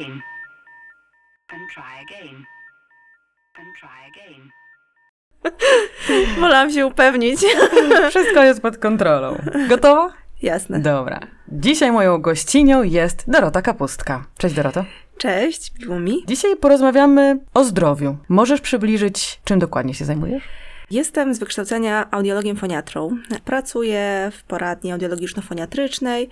again. And try again. And try again. Wolałam się upewnić. Wszystko jest pod kontrolą. Gotowa? Jasne. Dobra. Dzisiaj moją gościnią jest Dorota Kapustka. Cześć Doroto. Cześć, miło mi. Dzisiaj porozmawiamy o zdrowiu. Możesz przybliżyć, czym dokładnie się zajmujesz? Jestem z wykształcenia audiologiem foniatrą. Pracuję w poradni audiologiczno-foniatrycznej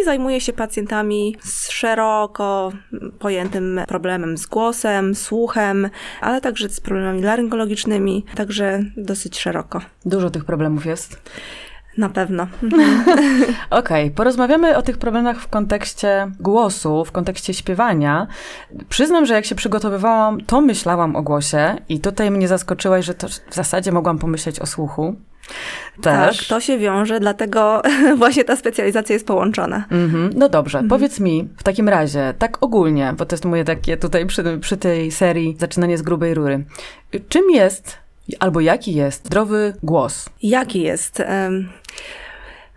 i zajmuję się pacjentami z szeroko pojętym problemem z głosem, słuchem, ale także z problemami laryngologicznymi, także dosyć szeroko. Dużo tych problemów jest. Na pewno. Okej, porozmawiamy o tych problemach w kontekście głosu, w kontekście śpiewania. Przyznam, że jak się przygotowywałam, to myślałam o głosie i tutaj mnie zaskoczyłaś, że to w zasadzie mogłam pomyśleć o słuchu. Tak, Też. to się wiąże, dlatego właśnie ta specjalizacja jest połączona. Mhm. No dobrze, powiedz mi w takim razie, tak ogólnie, bo to jest moje takie tutaj przy, przy tej serii zaczynanie z grubej rury. Czym jest albo jaki jest zdrowy głos? Jaki jest?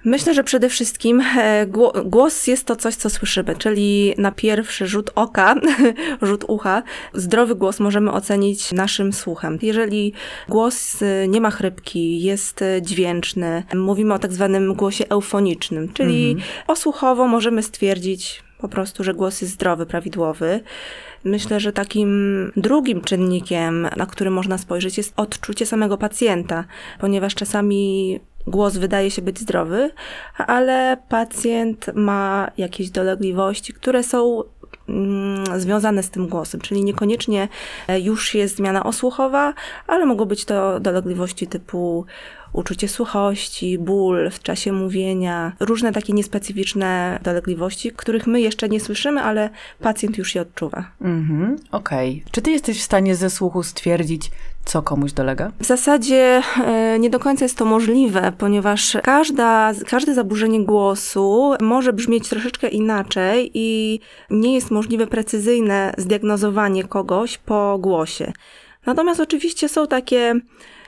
Myślę, że przede wszystkim e, gło- głos jest to coś, co słyszymy, czyli na pierwszy rzut oka, rzut ucha, zdrowy głos możemy ocenić naszym słuchem. Jeżeli głos e, nie ma chrypki, jest e, dźwięczny, mówimy o tak zwanym głosie eufonicznym, czyli osłuchowo możemy stwierdzić po prostu, że głos jest zdrowy, prawidłowy. Myślę, że takim drugim czynnikiem, na który można spojrzeć, jest odczucie samego pacjenta, ponieważ czasami głos wydaje się być zdrowy, ale pacjent ma jakieś dolegliwości, które są mm, związane z tym głosem, czyli niekoniecznie e, już jest zmiana osłuchowa, ale mogą być to dolegliwości typu uczucie suchości, ból w czasie mówienia, różne takie niespecyficzne dolegliwości, których my jeszcze nie słyszymy, ale pacjent już je odczuwa. Mhm, okej. Czy ty jesteś w stanie ze słuchu stwierdzić, co komuś dolega? W zasadzie e, nie do końca jest to możliwe, ponieważ każda, każde zaburzenie głosu może brzmieć troszeczkę inaczej i nie jest możliwe precyzyjne zdiagnozowanie kogoś po głosie. Natomiast oczywiście są takie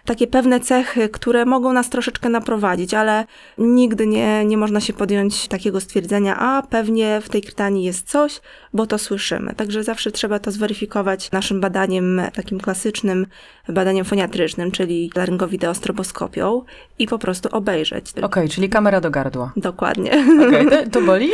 takie pewne cechy, które mogą nas troszeczkę naprowadzić, ale nigdy nie, nie można się podjąć takiego stwierdzenia, a pewnie w tej krtani jest coś, bo to słyszymy. Także zawsze trzeba to zweryfikować naszym badaniem takim klasycznym, badaniem foniatrycznym, czyli laryngowideostroboskopią i po prostu obejrzeć. Okej, czyli kamera do gardła. Dokładnie. Okej, to, to boli?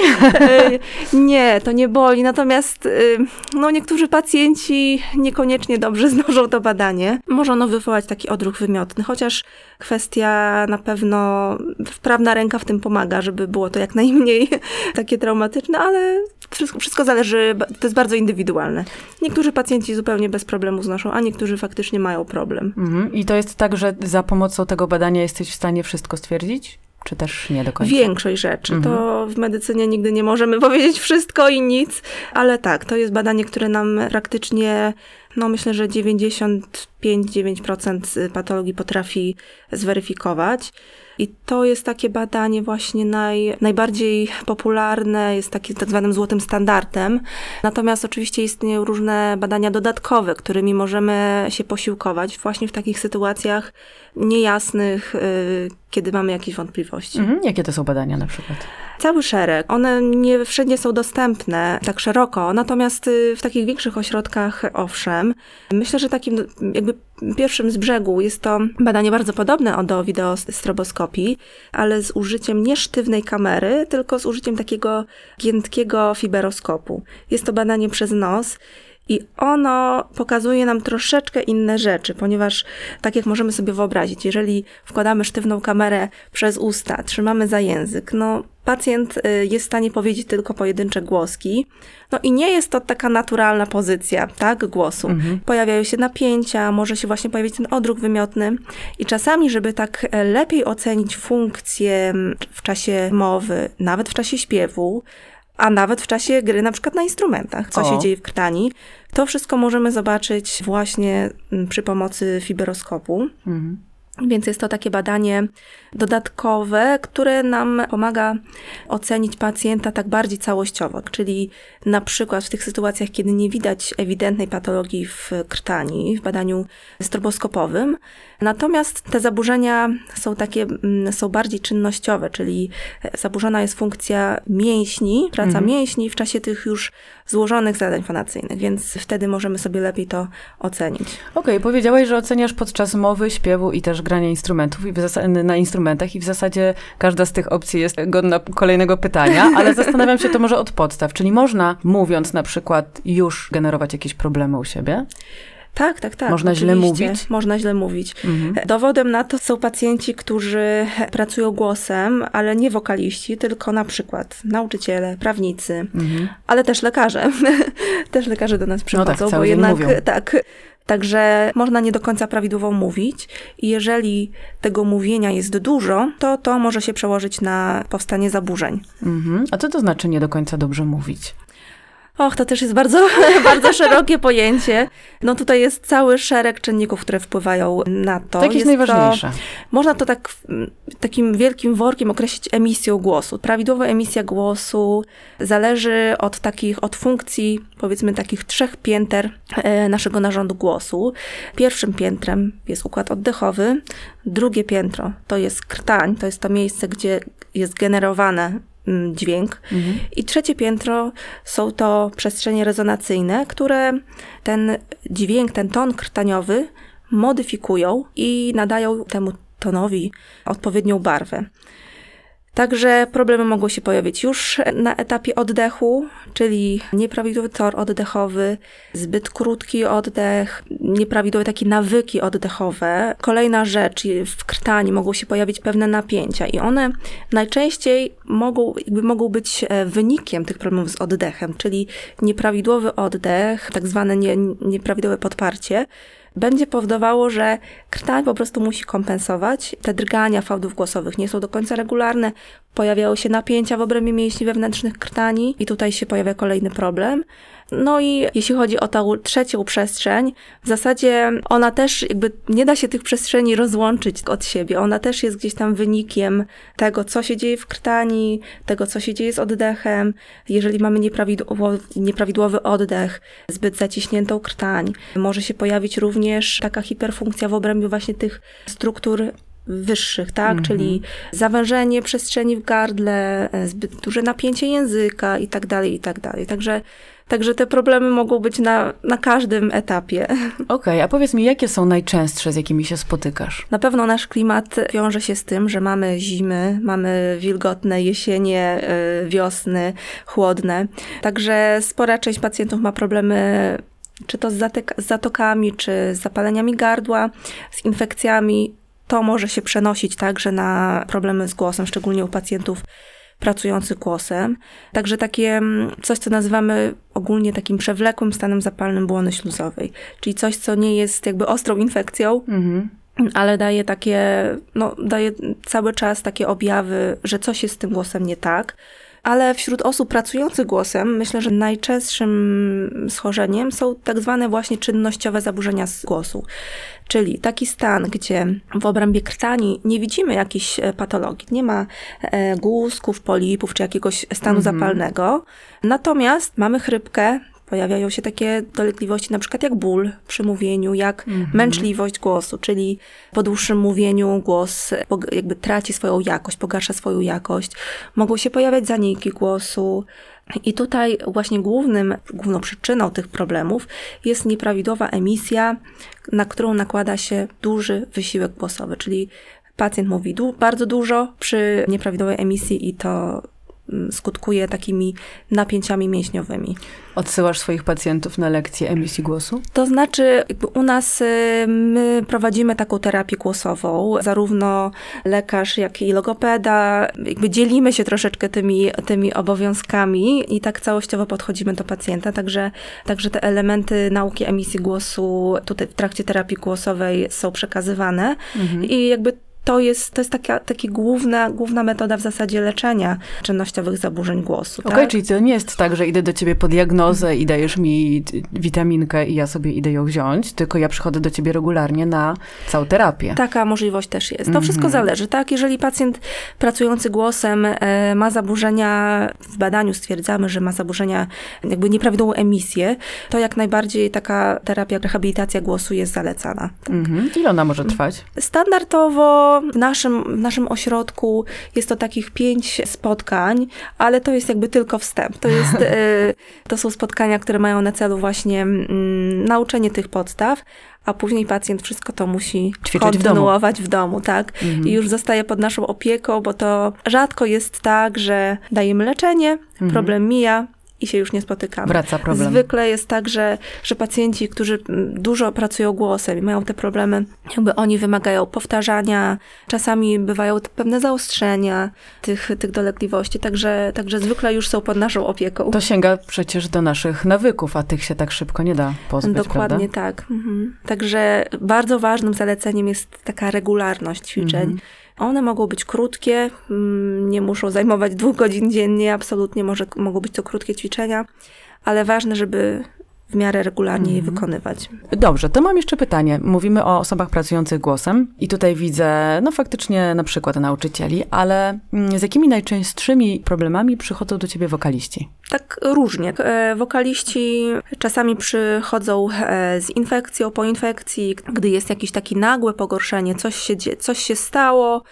Nie, to nie boli. Natomiast y, no, niektórzy pacjenci niekoniecznie dobrze znoszą to badanie. Może ono wywołać taki odruch wymiotny, chociaż kwestia na pewno wprawna ręka w tym pomaga, żeby było to jak najmniej takie traumatyczne, ale wszystko, wszystko zależy, to jest bardzo indywidualne. Niektórzy pacjenci zupełnie bez problemu znoszą, a niektórzy faktycznie mają problem. Mhm. I to jest tak, że za pomocą tego badania jesteś w stanie wszystko stwierdzić? Czy też nie do końca? Większość rzeczy. To w medycynie nigdy nie możemy powiedzieć wszystko i nic, ale tak, to jest badanie, które nam praktycznie, no myślę, że 95-9% patologii potrafi zweryfikować. I to jest takie badanie właśnie naj, najbardziej popularne, jest takim tak zwanym złotym standardem. Natomiast oczywiście istnieją różne badania dodatkowe, którymi możemy się posiłkować właśnie w takich sytuacjach niejasnych, y, kiedy mamy jakieś wątpliwości. Mhm. Jakie to są badania na przykład? Cały szereg. One nie wszędzie są dostępne tak szeroko, natomiast y, w takich większych ośrodkach owszem. Myślę, że takim jakby pierwszym z brzegu jest to badanie bardzo podobne do wideostroboskopii, ale z użyciem nie sztywnej kamery, tylko z użyciem takiego giętkiego fiberoskopu. Jest to badanie przez nos. I ono pokazuje nam troszeczkę inne rzeczy, ponieważ tak jak możemy sobie wyobrazić, jeżeli wkładamy sztywną kamerę przez usta, trzymamy za język, no pacjent y, jest w stanie powiedzieć tylko pojedyncze głoski. No i nie jest to taka naturalna pozycja, tak, głosu. Pojawiają się napięcia, może się właśnie pojawić ten odruch wymiotny. I czasami, żeby tak e, lepiej ocenić funkcję w czasie mowy, nawet w czasie śpiewu, a nawet w czasie gry na przykład na instrumentach, co O. się dzieje w krtani. To wszystko możemy zobaczyć właśnie mm, przy pomocy fiberoskopu. Mhm. Więc jest to takie badanie dodatkowe, które nam pomaga ocenić pacjenta tak bardziej całościowo, czyli na przykład w tych sytuacjach, kiedy nie widać ewidentnej patologii w krtani, w badaniu stroboskopowym. Natomiast te zaburzenia są takie, mm, są bardziej czynnościowe, czyli zaburzona jest funkcja mięśni, praca Mhm. mięśni w czasie tych już złożonych zadań fonacyjnych, więc wtedy możemy sobie lepiej to ocenić. Okej, powiedziałaś, że oceniasz podczas mowy, śpiewu i też grania instrumentów i na instrumentach i w zasadzie każda z tych opcji jest godna kolejnego pytania, ale zastanawiam się to może od podstaw. Czyli można, mówiąc na przykład, już generować jakieś problemy u siebie? Tak, tak, tak. Można źle mówić? Można źle mówić. Mhm. Dowodem na to są pacjenci, którzy pracują głosem, ale nie wokaliści, tylko na przykład nauczyciele, prawnicy, Mhm. ale też lekarze. też lekarze do nas przychodzą, tak, cały bo dzień jednak mówią. tak. Także można nie do końca prawidłowo mówić i jeżeli tego mówienia jest dużo, to to może się przełożyć na powstanie zaburzeń. Mhm. A co to znaczy nie do końca dobrze mówić? Och, to też jest bardzo, bardzo szerokie pojęcie. No tutaj jest cały szereg czynników, które wpływają na to. Jakieś Jest najważniejsze. To, można to tak mm, takim wielkim workiem określić emisją głosu. Prawidłowa emisja głosu zależy od takich, od funkcji, powiedzmy takich trzech pięter e, naszego narządu głosu. Pierwszym piętrem jest układ oddechowy, drugie piętro to jest krtań, to jest to miejsce, gdzie jest generowany mm, dźwięk. Mhm. I trzecie piętro są to przestrzenie rezonacyjne, które ten dźwięk, ten ton krtaniowy modyfikują i nadają temu tonowi odpowiednią barwę. Także problemy mogą się pojawić już na etapie oddechu, czyli nieprawidłowy tor oddechowy, zbyt krótki oddech, nieprawidłowe takie nawyki oddechowe. Kolejna rzecz, w krtani mogą się pojawić pewne napięcia i one najczęściej mogą, jakby mogą być e, wynikiem tych problemów z oddechem, czyli nieprawidłowy oddech, tak zwane nie, nieprawidłowe podparcie, będzie powodowało, że krtań po prostu musi kompensować. Te drgania fałdów głosowych nie są do końca regularne, pojawiają się napięcia w obrębie mięśni wewnętrznych krtani i tutaj się pojawia kolejny problem. No i jeśli chodzi o tą trzecią przestrzeń, w zasadzie ona też jakby nie da się tych przestrzeni rozłączyć od siebie. Ona też jest gdzieś tam wynikiem tego, co się dzieje w krtani, tego, co się dzieje z oddechem. Jeżeli mamy nieprawidłowo, nieprawidłowy oddech, zbyt zaciśniętą krtań, może się pojawić również taka hiperfunkcja w obrębie właśnie tych struktur wyższych, tak? Mhm. Czyli zawężenie przestrzeni w gardle, zbyt duże napięcie języka i tak dalej, i tak dalej. Także, także te problemy mogą być na, na każdym etapie. Okej, a powiedz mi, jakie są najczęstsze, z jakimi się spotykasz? Na pewno nasz klimat wiąże się z tym, że mamy zimy, mamy wilgotne jesienie, y, wiosny, chłodne. Także spora część pacjentów ma problemy czy to z, z zatokami, czy z zapaleniami gardła, z infekcjami. To może się przenosić także na problemy z głosem, szczególnie u pacjentów pracujących głosem. Także takie mm, coś, co nazywamy ogólnie takim przewlekłym stanem zapalnym błony śluzowej, czyli coś, co nie jest jakby ostrą infekcją, Mhm. ale daje takie, no, daje cały czas takie objawy, że coś jest z tym głosem nie tak. Ale wśród osób pracujących głosem myślę, że najczęstszym schorzeniem są tak zwane właśnie czynnościowe zaburzenia z głosu. Czyli taki stan, gdzie w obrębie krtani nie widzimy jakiejś e, patologii, nie ma e, guzków, polipów czy jakiegoś stanu Mhm. zapalnego. Natomiast mamy chrypkę, pojawiają się takie dolegliwości, na przykład jak ból przy mówieniu, jak męczliwość głosu, czyli po dłuższym mówieniu głos jakby traci swoją jakość, pogarsza swoją jakość. Mogą się pojawiać zaniki głosu. I tutaj właśnie głównym, główną przyczyną tych problemów jest nieprawidłowa emisja, na którą nakłada się duży wysiłek głosowy, czyli pacjent mówi du- bardzo dużo przy nieprawidłowej emisji i to skutkuje takimi napięciami mięśniowymi. Odsyłasz swoich pacjentów na lekcje emisji głosu? To znaczy, u nas y, my prowadzimy taką terapię głosową, zarówno lekarz, jak i logopeda. Jakby dzielimy się troszeczkę tymi, tymi obowiązkami i tak całościowo podchodzimy do pacjenta. Także, także te elementy nauki emisji głosu tutaj w trakcie terapii głosowej są przekazywane i jakby to jest, to jest taka, taka główna, główna metoda w zasadzie leczenia czynnościowych zaburzeń głosu. Okej, tak? czyli to nie jest tak, że idę do ciebie po diagnozę i dajesz mi witaminkę i ja sobie idę ją wziąć, tylko ja przychodzę do ciebie regularnie na całą terapię. Taka możliwość też jest. To Mhm. wszystko zależy, tak? Jeżeli pacjent pracujący głosem e, ma zaburzenia, w badaniu stwierdzamy, że ma zaburzenia, jakby nieprawidłową emisję, to jak najbardziej taka terapia, rehabilitacja głosu jest zalecana. Mhm. Ile ona może trwać? Standardowo w naszym, w naszym ośrodku jest to takich pięć spotkań, ale to jest jakby tylko wstęp. To, jest, e, to są spotkania, które mają na celu właśnie mm, nauczenie tych podstaw, a później pacjent wszystko to musi Ćwiczyć w domu. kontynuować w domu, tak? Mhm. I już zostaje pod naszą opieką, bo to rzadko jest tak, że dajemy leczenie, problem mija i się już nie spotykamy. Wraca problem. Zwykle jest tak, że, że pacjenci, którzy mm, dużo pracują głosem i mają te problemy, jakby oni wymagają powtarzania, czasami bywają pewne zaostrzenia tych, tych dolegliwości, także, także zwykle już są pod naszą opieką. To sięga przecież do naszych nawyków, a tych się tak szybko nie da pozbyć, Dokładnie prawda? tak. Mhm. Także bardzo ważnym zaleceniem jest taka regularność ćwiczeń. Mhm. One mogą być krótkie, mm, nie muszą zajmować dwóch godzin dziennie, absolutnie może, mogą być to krótkie ćwiczenia, ale ważne, żeby w miarę regularnie je wykonywać. Dobrze, to mam jeszcze pytanie. Mówimy o osobach pracujących głosem i tutaj widzę, no faktycznie na przykład nauczycieli, ale mm, z jakimi najczęstszymi problemami przychodzą do ciebie wokaliści? Tak różnie. E, Wokaliści czasami przychodzą e, z infekcją, po infekcji, gdy jest jakieś takie nagłe pogorszenie, coś się, coś się stało,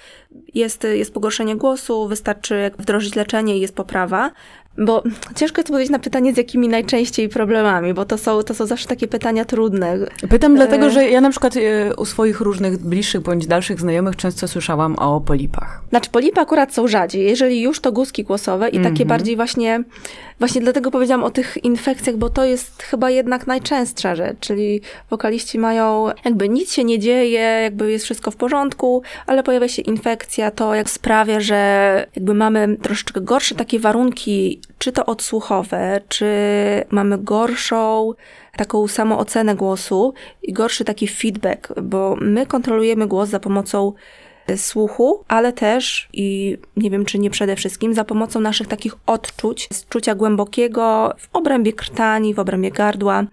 jest, jest pogorszenie głosu, wystarczy wdrożyć leczenie i jest poprawa. Bo ciężko jest odpowiedzieć na pytanie, z jakimi najczęściej problemami, bo to są, to są zawsze takie pytania trudne. Pytam dlatego, E. że ja na przykład e, u swoich różnych bliższych bądź dalszych znajomych często słyszałam o polipach. Znaczy, polipy akurat są rzadziej. Jeżeli już, to guzki głosowe i takie bardziej właśnie, właśnie dlatego powiedziałam o tych infekcjach, bo to jest chyba jednak najczęstsza rzecz, czyli wokaliści mają, jakby nic się nie dzieje, jakby jest wszystko w porządku, ale pojawia się infekcja, to jak sprawia, że jakby mamy troszeczkę gorsze takie warunki, czy to odsłuchowe, czy mamy gorszą taką samoocenę głosu i gorszy taki feedback, bo my kontrolujemy głos za pomocą słuchu, ale też i nie wiem, czy nie przede wszystkim, za pomocą naszych takich odczuć, z czucia głębokiego w obrębie krtani, w obrębie gardła,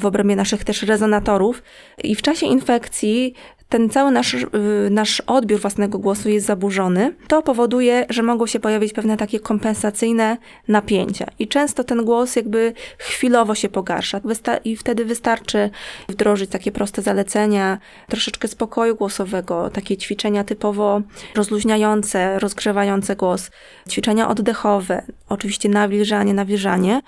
w obrębie naszych też rezonatorów. I w czasie infekcji ten cały nasz, y, nasz odbiór własnego głosu jest zaburzony, to powoduje, że mogą się pojawić pewne takie kompensacyjne napięcia. I często ten głos jakby chwilowo się pogarsza. Wysta- I wtedy wystarczy wdrożyć takie proste zalecenia, troszeczkę spokoju głosowego, takie ćwiczenia typowo rozluźniające, rozgrzewające głos, ćwiczenia oddechowe, oczywiście nawilżanie, nawilżanie.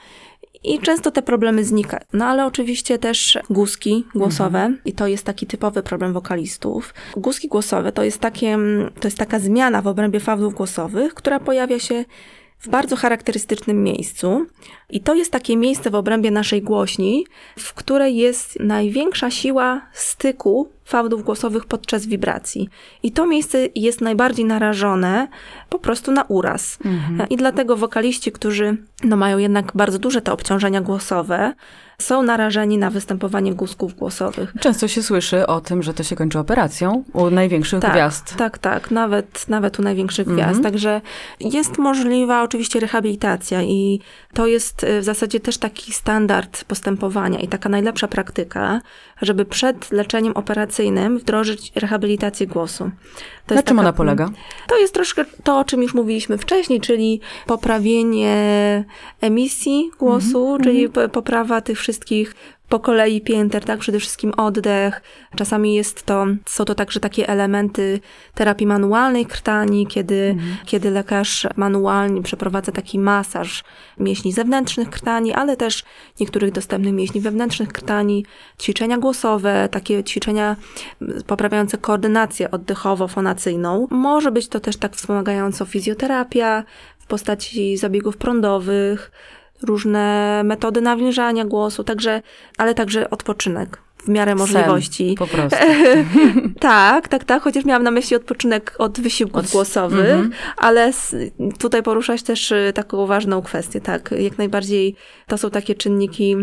I często te problemy znikają. No ale oczywiście też guzki głosowe i to jest taki typowy problem wokalistów. Guzki głosowe to jest, takie, to jest taka zmiana w obrębie fałdów głosowych, która pojawia się w bardzo charakterystycznym miejscu. I to jest takie miejsce w obrębie naszej głośni, w której jest największa siła styku fałdów głosowych podczas wibracji. I to miejsce jest najbardziej narażone po prostu na uraz. I dlatego wokaliści, którzy no, mają jednak bardzo duże te obciążenia głosowe, są narażeni na występowanie guzków głosowych. Często się słyszy o tym, że to się kończy operacją u największych Tak, gwiazd. tak, tak, nawet, nawet u największych Mhm. gwiazd. Także jest możliwa oczywiście rehabilitacja i to jest y, w zasadzie też taki standard postępowania i taka najlepsza praktyka, żeby przed leczeniem operacyjnym wdrożyć rehabilitację głosu. To Na czym taka- ona polega? To jest troszkę to, o czym już mówiliśmy wcześniej, czyli poprawienie emisji głosu, Mhm, czyli p- poprawa tych wszystkich po kolei pięter, tak? Przede wszystkim oddech. Czasami jest to, są to także takie elementy terapii manualnej krtani, kiedy, Mhm. kiedy lekarz manualnie przeprowadza taki masaż mięśni zewnętrznych krtani, ale też niektórych dostępnych mięśni wewnętrznych krtani, ćwiczenia głosowe, takie ćwiczenia mm, poprawiające koordynację Może być to też tak wspomagająco fizjoterapia w postaci zabiegów prądowych, różne metody nawilżania głosu, także, ale także odpoczynek. W miarę możliwości. Po prostu. tak, tak, tak, chociaż miałam na myśli odpoczynek od wysiłków Od- głosowych, mhm. ale s- tutaj poruszać też y, taką ważną kwestię, tak, jak najbardziej to są takie czynniki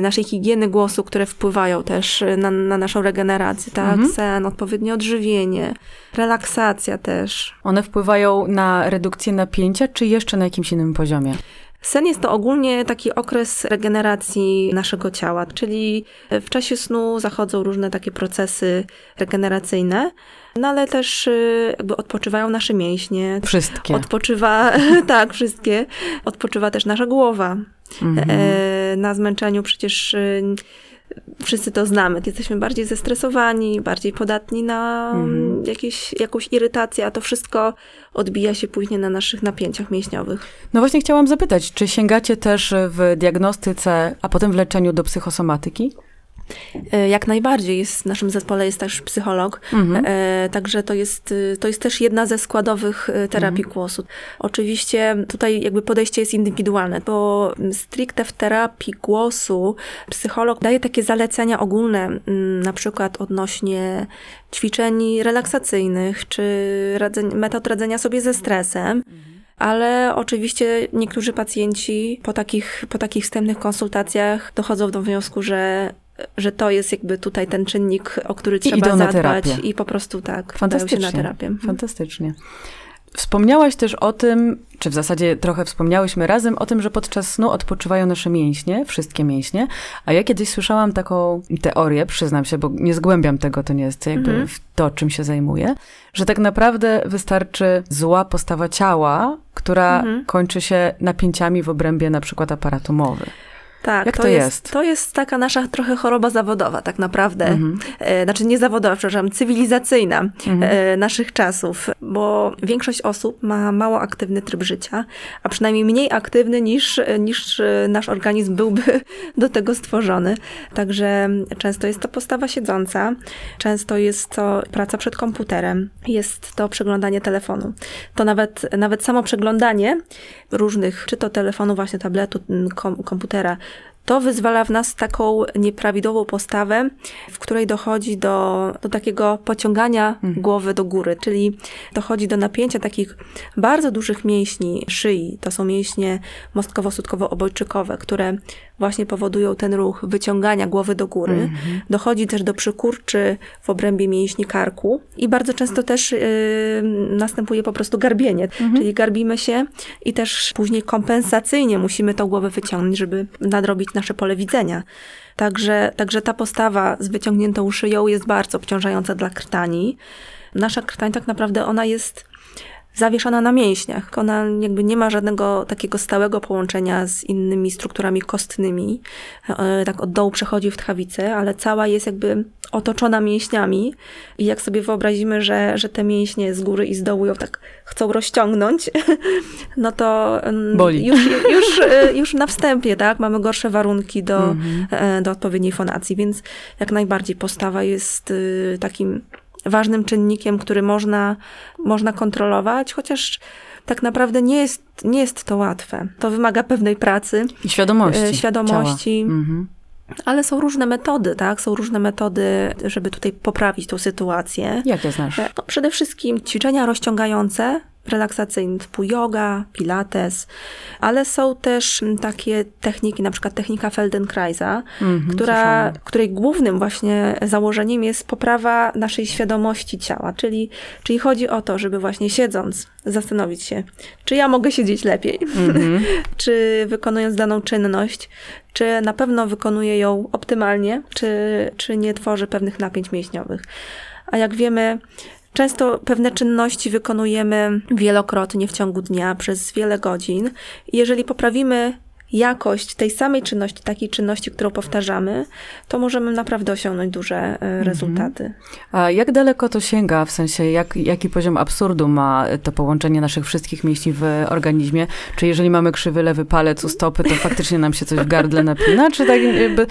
naszej higieny głosu, które wpływają też y, na, na naszą regenerację, tak, Mhm. sen, odpowiednie odżywienie, relaksacja też. One wpływają na redukcję napięcia, czy jeszcze na jakimś innym poziomie? Sen jest to ogólnie taki okres regeneracji naszego ciała, czyli w czasie snu zachodzą różne takie procesy regeneracyjne, no ale też y, jakby odpoczywają nasze mięśnie. Wszystkie. Odpoczywa, tak, wszystkie. Odpoczywa też nasza głowa. Mhm. E, na zmęczeniu przecież y, wszyscy to znamy. Jesteśmy bardziej zestresowani, bardziej podatni na Mhm. jakieś, jakąś irytację, a to wszystko odbija się później na naszych napięciach mięśniowych. No właśnie chciałam zapytać, czy sięgacie też w diagnostyce, a potem w leczeniu do psychosomatyki? E, Jak najbardziej. Jest, w naszym zespole jest też psycholog, Mhm. e, także to jest, y, to jest też jedna ze składowych y, terapii głosu. Oczywiście tutaj jakby podejście jest indywidualne, bo stricte w terapii głosu psycholog daje takie zalecenia ogólne, mm, na przykład odnośnie ćwiczeń relaksacyjnych, czy radzeń, metod radzenia sobie ze stresem. Ale oczywiście niektórzy pacjenci po takich, po takich wstępnych konsultacjach dochodzą do wniosku, że, że to jest jakby tutaj ten czynnik, o który trzeba idą na zadbać i po prostu tak, dają się Fantastycznie. na terapię. Mhm. Fantastycznie. Wspomniałaś też o tym, czy w zasadzie trochę wspomniałyśmy razem o tym, że podczas snu odpoczywają nasze mięśnie, wszystkie mięśnie. A ja kiedyś słyszałam taką teorię, przyznam się, bo nie zgłębiam tego, to nie jest jakby Mhm. w to, czym się zajmuję, że tak naprawdę wystarczy zła postawa ciała, która Mhm. kończy się napięciami w obrębie na przykład aparatu mowy. Tak, Jak to, to jest, jest? To jest taka nasza trochę choroba zawodowa, tak naprawdę. Mhm. E, znaczy nie zawodowa, przepraszam, cywilizacyjna Mhm. e, naszych czasów, bo większość osób ma mało aktywny tryb życia, a przynajmniej mniej aktywny niż, niż nasz organizm byłby do tego stworzony. Także często jest to postawa siedząca, często jest to praca przed komputerem, jest to przeglądanie telefonu. To nawet, nawet samo przeglądanie różnych, czy to telefonu, właśnie tabletu, kom, komputera, to wyzwala w nas taką nieprawidłową postawę, w której dochodzi do, do takiego pociągania głowy do góry, czyli dochodzi do napięcia takich bardzo dużych mięśni szyi. To są mięśnie mostkowo-sutkowo-obojczykowe, które właśnie powodują ten ruch wyciągania głowy do góry. Dochodzi też do przykurczy w obrębie mięśni karku i bardzo często też yy, następuje po prostu garbienie, czyli garbimy się i też później kompensacyjnie musimy tą głowę wyciągnąć, żeby nadrobić nasze pole widzenia. Także, także ta postawa z wyciągniętą szyją jest bardzo obciążająca dla krtani. Nasza krtań tak naprawdę ona jest zawieszona na mięśniach. Ona jakby nie ma żadnego takiego stałego połączenia z innymi strukturami kostnymi. E, Tak od dołu przechodzi w tchawicę, ale cała jest jakby otoczona mięśniami. I jak sobie wyobrazimy, że, że te mięśnie z góry i z dołu ją tak chcą rozciągnąć, no to mm, Boli. Już, już, e, już na wstępie, tak, mamy gorsze warunki do, e, do odpowiedniej fonacji, więc jak najbardziej postawa jest y, takim ważnym czynnikiem, który można, można kontrolować, chociaż tak naprawdę nie jest, nie jest to łatwe. To wymaga pewnej pracy, I świadomości. e, świadomości. Mhm. ale są różne metody, tak? Są różne metody, żeby tutaj poprawić tą sytuację. Jakie znasz? No, przede wszystkim ćwiczenia rozciągające, relaksacyjne, typu yoga, pilates, ale są też mm, takie techniki, na przykład technika Feldenkraisa, Mhm, która, słyszałam. której głównym właśnie założeniem jest poprawa naszej świadomości ciała, czyli, czyli chodzi o to, żeby właśnie siedząc zastanowić się, czy ja mogę siedzieć lepiej, Mhm. czy wykonując daną czynność, czy na pewno wykonuję ją optymalnie, czy, czy nie tworzy pewnych napięć mięśniowych. A jak wiemy, często pewne czynności wykonujemy wielokrotnie w ciągu dnia przez wiele godzin. Jeżeli poprawimy jakość tej samej czynności, takiej czynności, którą powtarzamy, to możemy naprawdę osiągnąć duże e, rezultaty. A jak daleko to sięga, w sensie jak, jaki poziom absurdu ma to połączenie naszych wszystkich mięśni w organizmie? Czy jeżeli mamy krzywy lewy palec u stopy, to faktycznie nam się coś w gardle napina? Czy, tak jakby,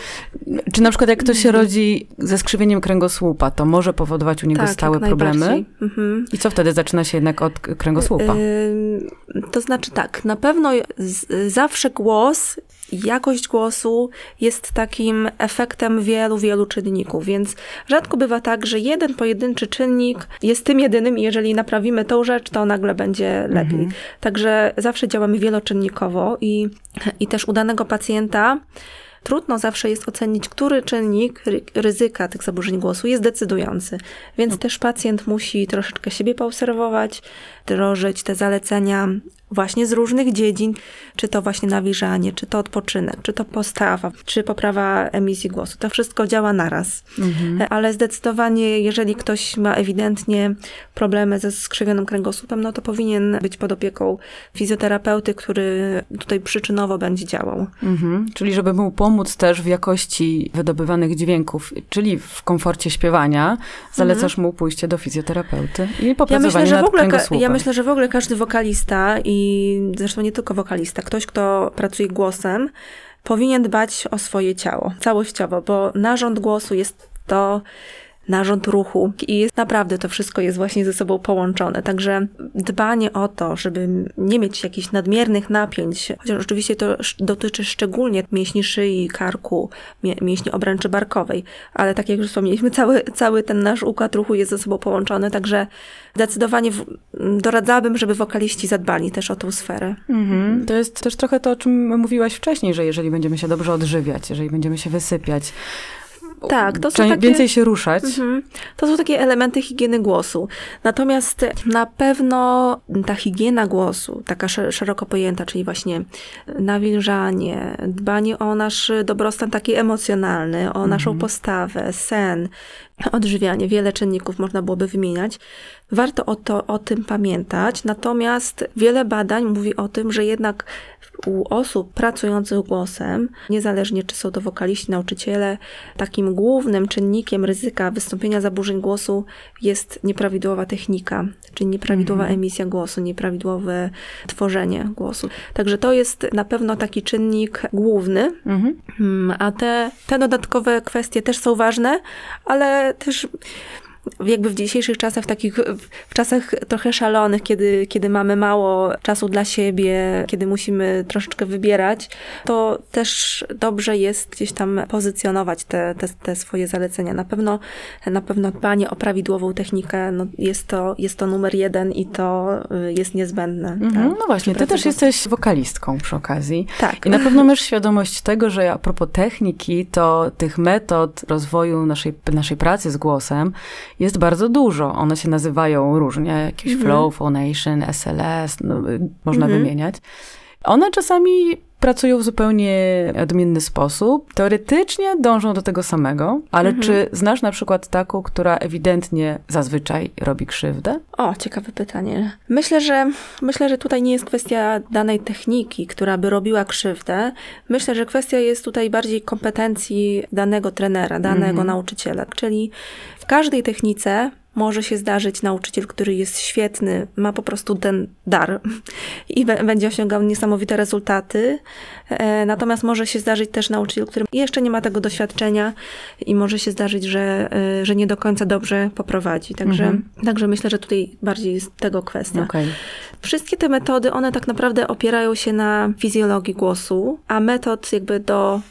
czy na przykład jak ktoś się rodzi ze skrzywieniem kręgosłupa, to może powodować u niego stałe Tak, jak problemy? Mhm. I co wtedy? Zaczyna się jednak od kręgosłupa. Ym, To znaczy tak, na pewno z, zawsze głos jakość głosu jest takim efektem wielu, wielu czynników, więc rzadko bywa tak, że jeden pojedynczy czynnik jest tym jedynym i jeżeli naprawimy tą rzecz, to nagle będzie lepiej. Także zawsze działamy wieloczynnikowo i, i też u danego pacjenta trudno zawsze jest ocenić, który czynnik ry- ryzyka tych zaburzeń głosu jest decydujący. Więc też pacjent musi troszeczkę siebie poobserwować, wdrożyć te zalecenia właśnie z różnych dziedzin, czy to właśnie nawilżanie, czy to odpoczynek, czy to postawa, czy poprawa emisji głosu. To wszystko działa naraz. Ale zdecydowanie, jeżeli ktoś ma ewidentnie problemy ze skrzywionym kręgosłupem, no to powinien być pod opieką fizjoterapeuty, który tutaj przyczynowo będzie działał. Mhm. Czyli żeby mu pomóc też w jakości wydobywanych dźwięków, czyli w komforcie śpiewania, zalecasz mu pójście do fizjoterapeuty i Ja popracowanie myślę, że w ogóle, ja myślę, że w ogóle każdy wokalista i zresztą nie tylko wokalista, ktoś, kto pracuje głosem, powinien dbać o swoje ciało, całościowo, bo narząd głosu jest to narząd ruchu i naprawdę to wszystko jest właśnie ze sobą połączone. Także dbanie o to, żeby nie mieć jakichś nadmiernych napięć, chociaż oczywiście to dotyczy szczególnie mięśni szyi, karku, mięśni obręczy barkowej, ale tak jak już wspomnieliśmy, cały, cały ten nasz układ ruchu jest ze sobą połączony, także zdecydowanie w, doradzałabym, żeby wokaliści zadbali też o tą sferę. Mhm. To jest też trochę to, o czym mówiłaś wcześniej, że jeżeli będziemy się dobrze odżywiać, jeżeli będziemy się wysypiać, Tak, to są takie- więcej się ruszać, Mhm. To są takie elementy higieny głosu. Natomiast na pewno ta higiena głosu, taka sze- szeroko pojęta, czyli właśnie nawilżanie, dbanie o nasz dobrostan taki emocjonalny, o naszą postawę, sen, odżywianie, wiele czynników można byłoby wymieniać. Warto o, to, o tym pamiętać, natomiast wiele badań mówi o tym, że jednak u osób pracujących głosem, niezależnie czy są to wokaliści, nauczyciele, takim głównym czynnikiem ryzyka wystąpienia zaburzeń głosu jest nieprawidłowa technika, czyli nieprawidłowa emisja głosu, nieprawidłowe tworzenie głosu. Także to jest na pewno taki czynnik główny, Mhm. Mm, A te, te dodatkowe kwestie też są ważne, ale też jakby w dzisiejszych czasach, w takich w czasach trochę szalonych, kiedy, kiedy mamy mało czasu dla siebie, kiedy musimy troszeczkę wybierać, to też dobrze jest gdzieś tam pozycjonować te, te, te swoje zalecenia. Na pewno, na pewno dbanie o prawidłową technikę no jest, to, jest to numer jeden i to y, jest niezbędne. Mhm. tak, No właśnie, ty też jesteś wokalistką przy okazji. Tak. I na pewno masz świadomość tego, że a propos techniki, to tych metod rozwoju naszej, naszej pracy z głosem jest bardzo dużo. One się nazywają różnie, jakieś flow, phonation, SLS, no, y, można Mhm. wymieniać. One czasami pracują w zupełnie odmienny sposób. Teoretycznie dążą do tego samego, ale Mhm. czy znasz na przykład taką, która ewidentnie zazwyczaj robi krzywdę? O, ciekawe pytanie. Myślę, że myślę, że tutaj nie jest kwestia danej techniki, która by robiła krzywdę. Myślę, że kwestia jest tutaj bardziej kompetencji danego trenera, danego Mhm. nauczyciela. Czyli w każdej technice może się zdarzyć nauczyciel, który jest świetny, ma po prostu ten dar i będzie osiągał niesamowite rezultaty. E, Natomiast może się zdarzyć też nauczyciel, który jeszcze nie ma tego doświadczenia i może się zdarzyć, że, e, że nie do końca dobrze poprowadzi. Także, Mhm. także myślę, że tutaj bardziej jest tego kwestia. Okej. Wszystkie te metody, one tak naprawdę opierają się na fizjologii głosu, a metod jakby do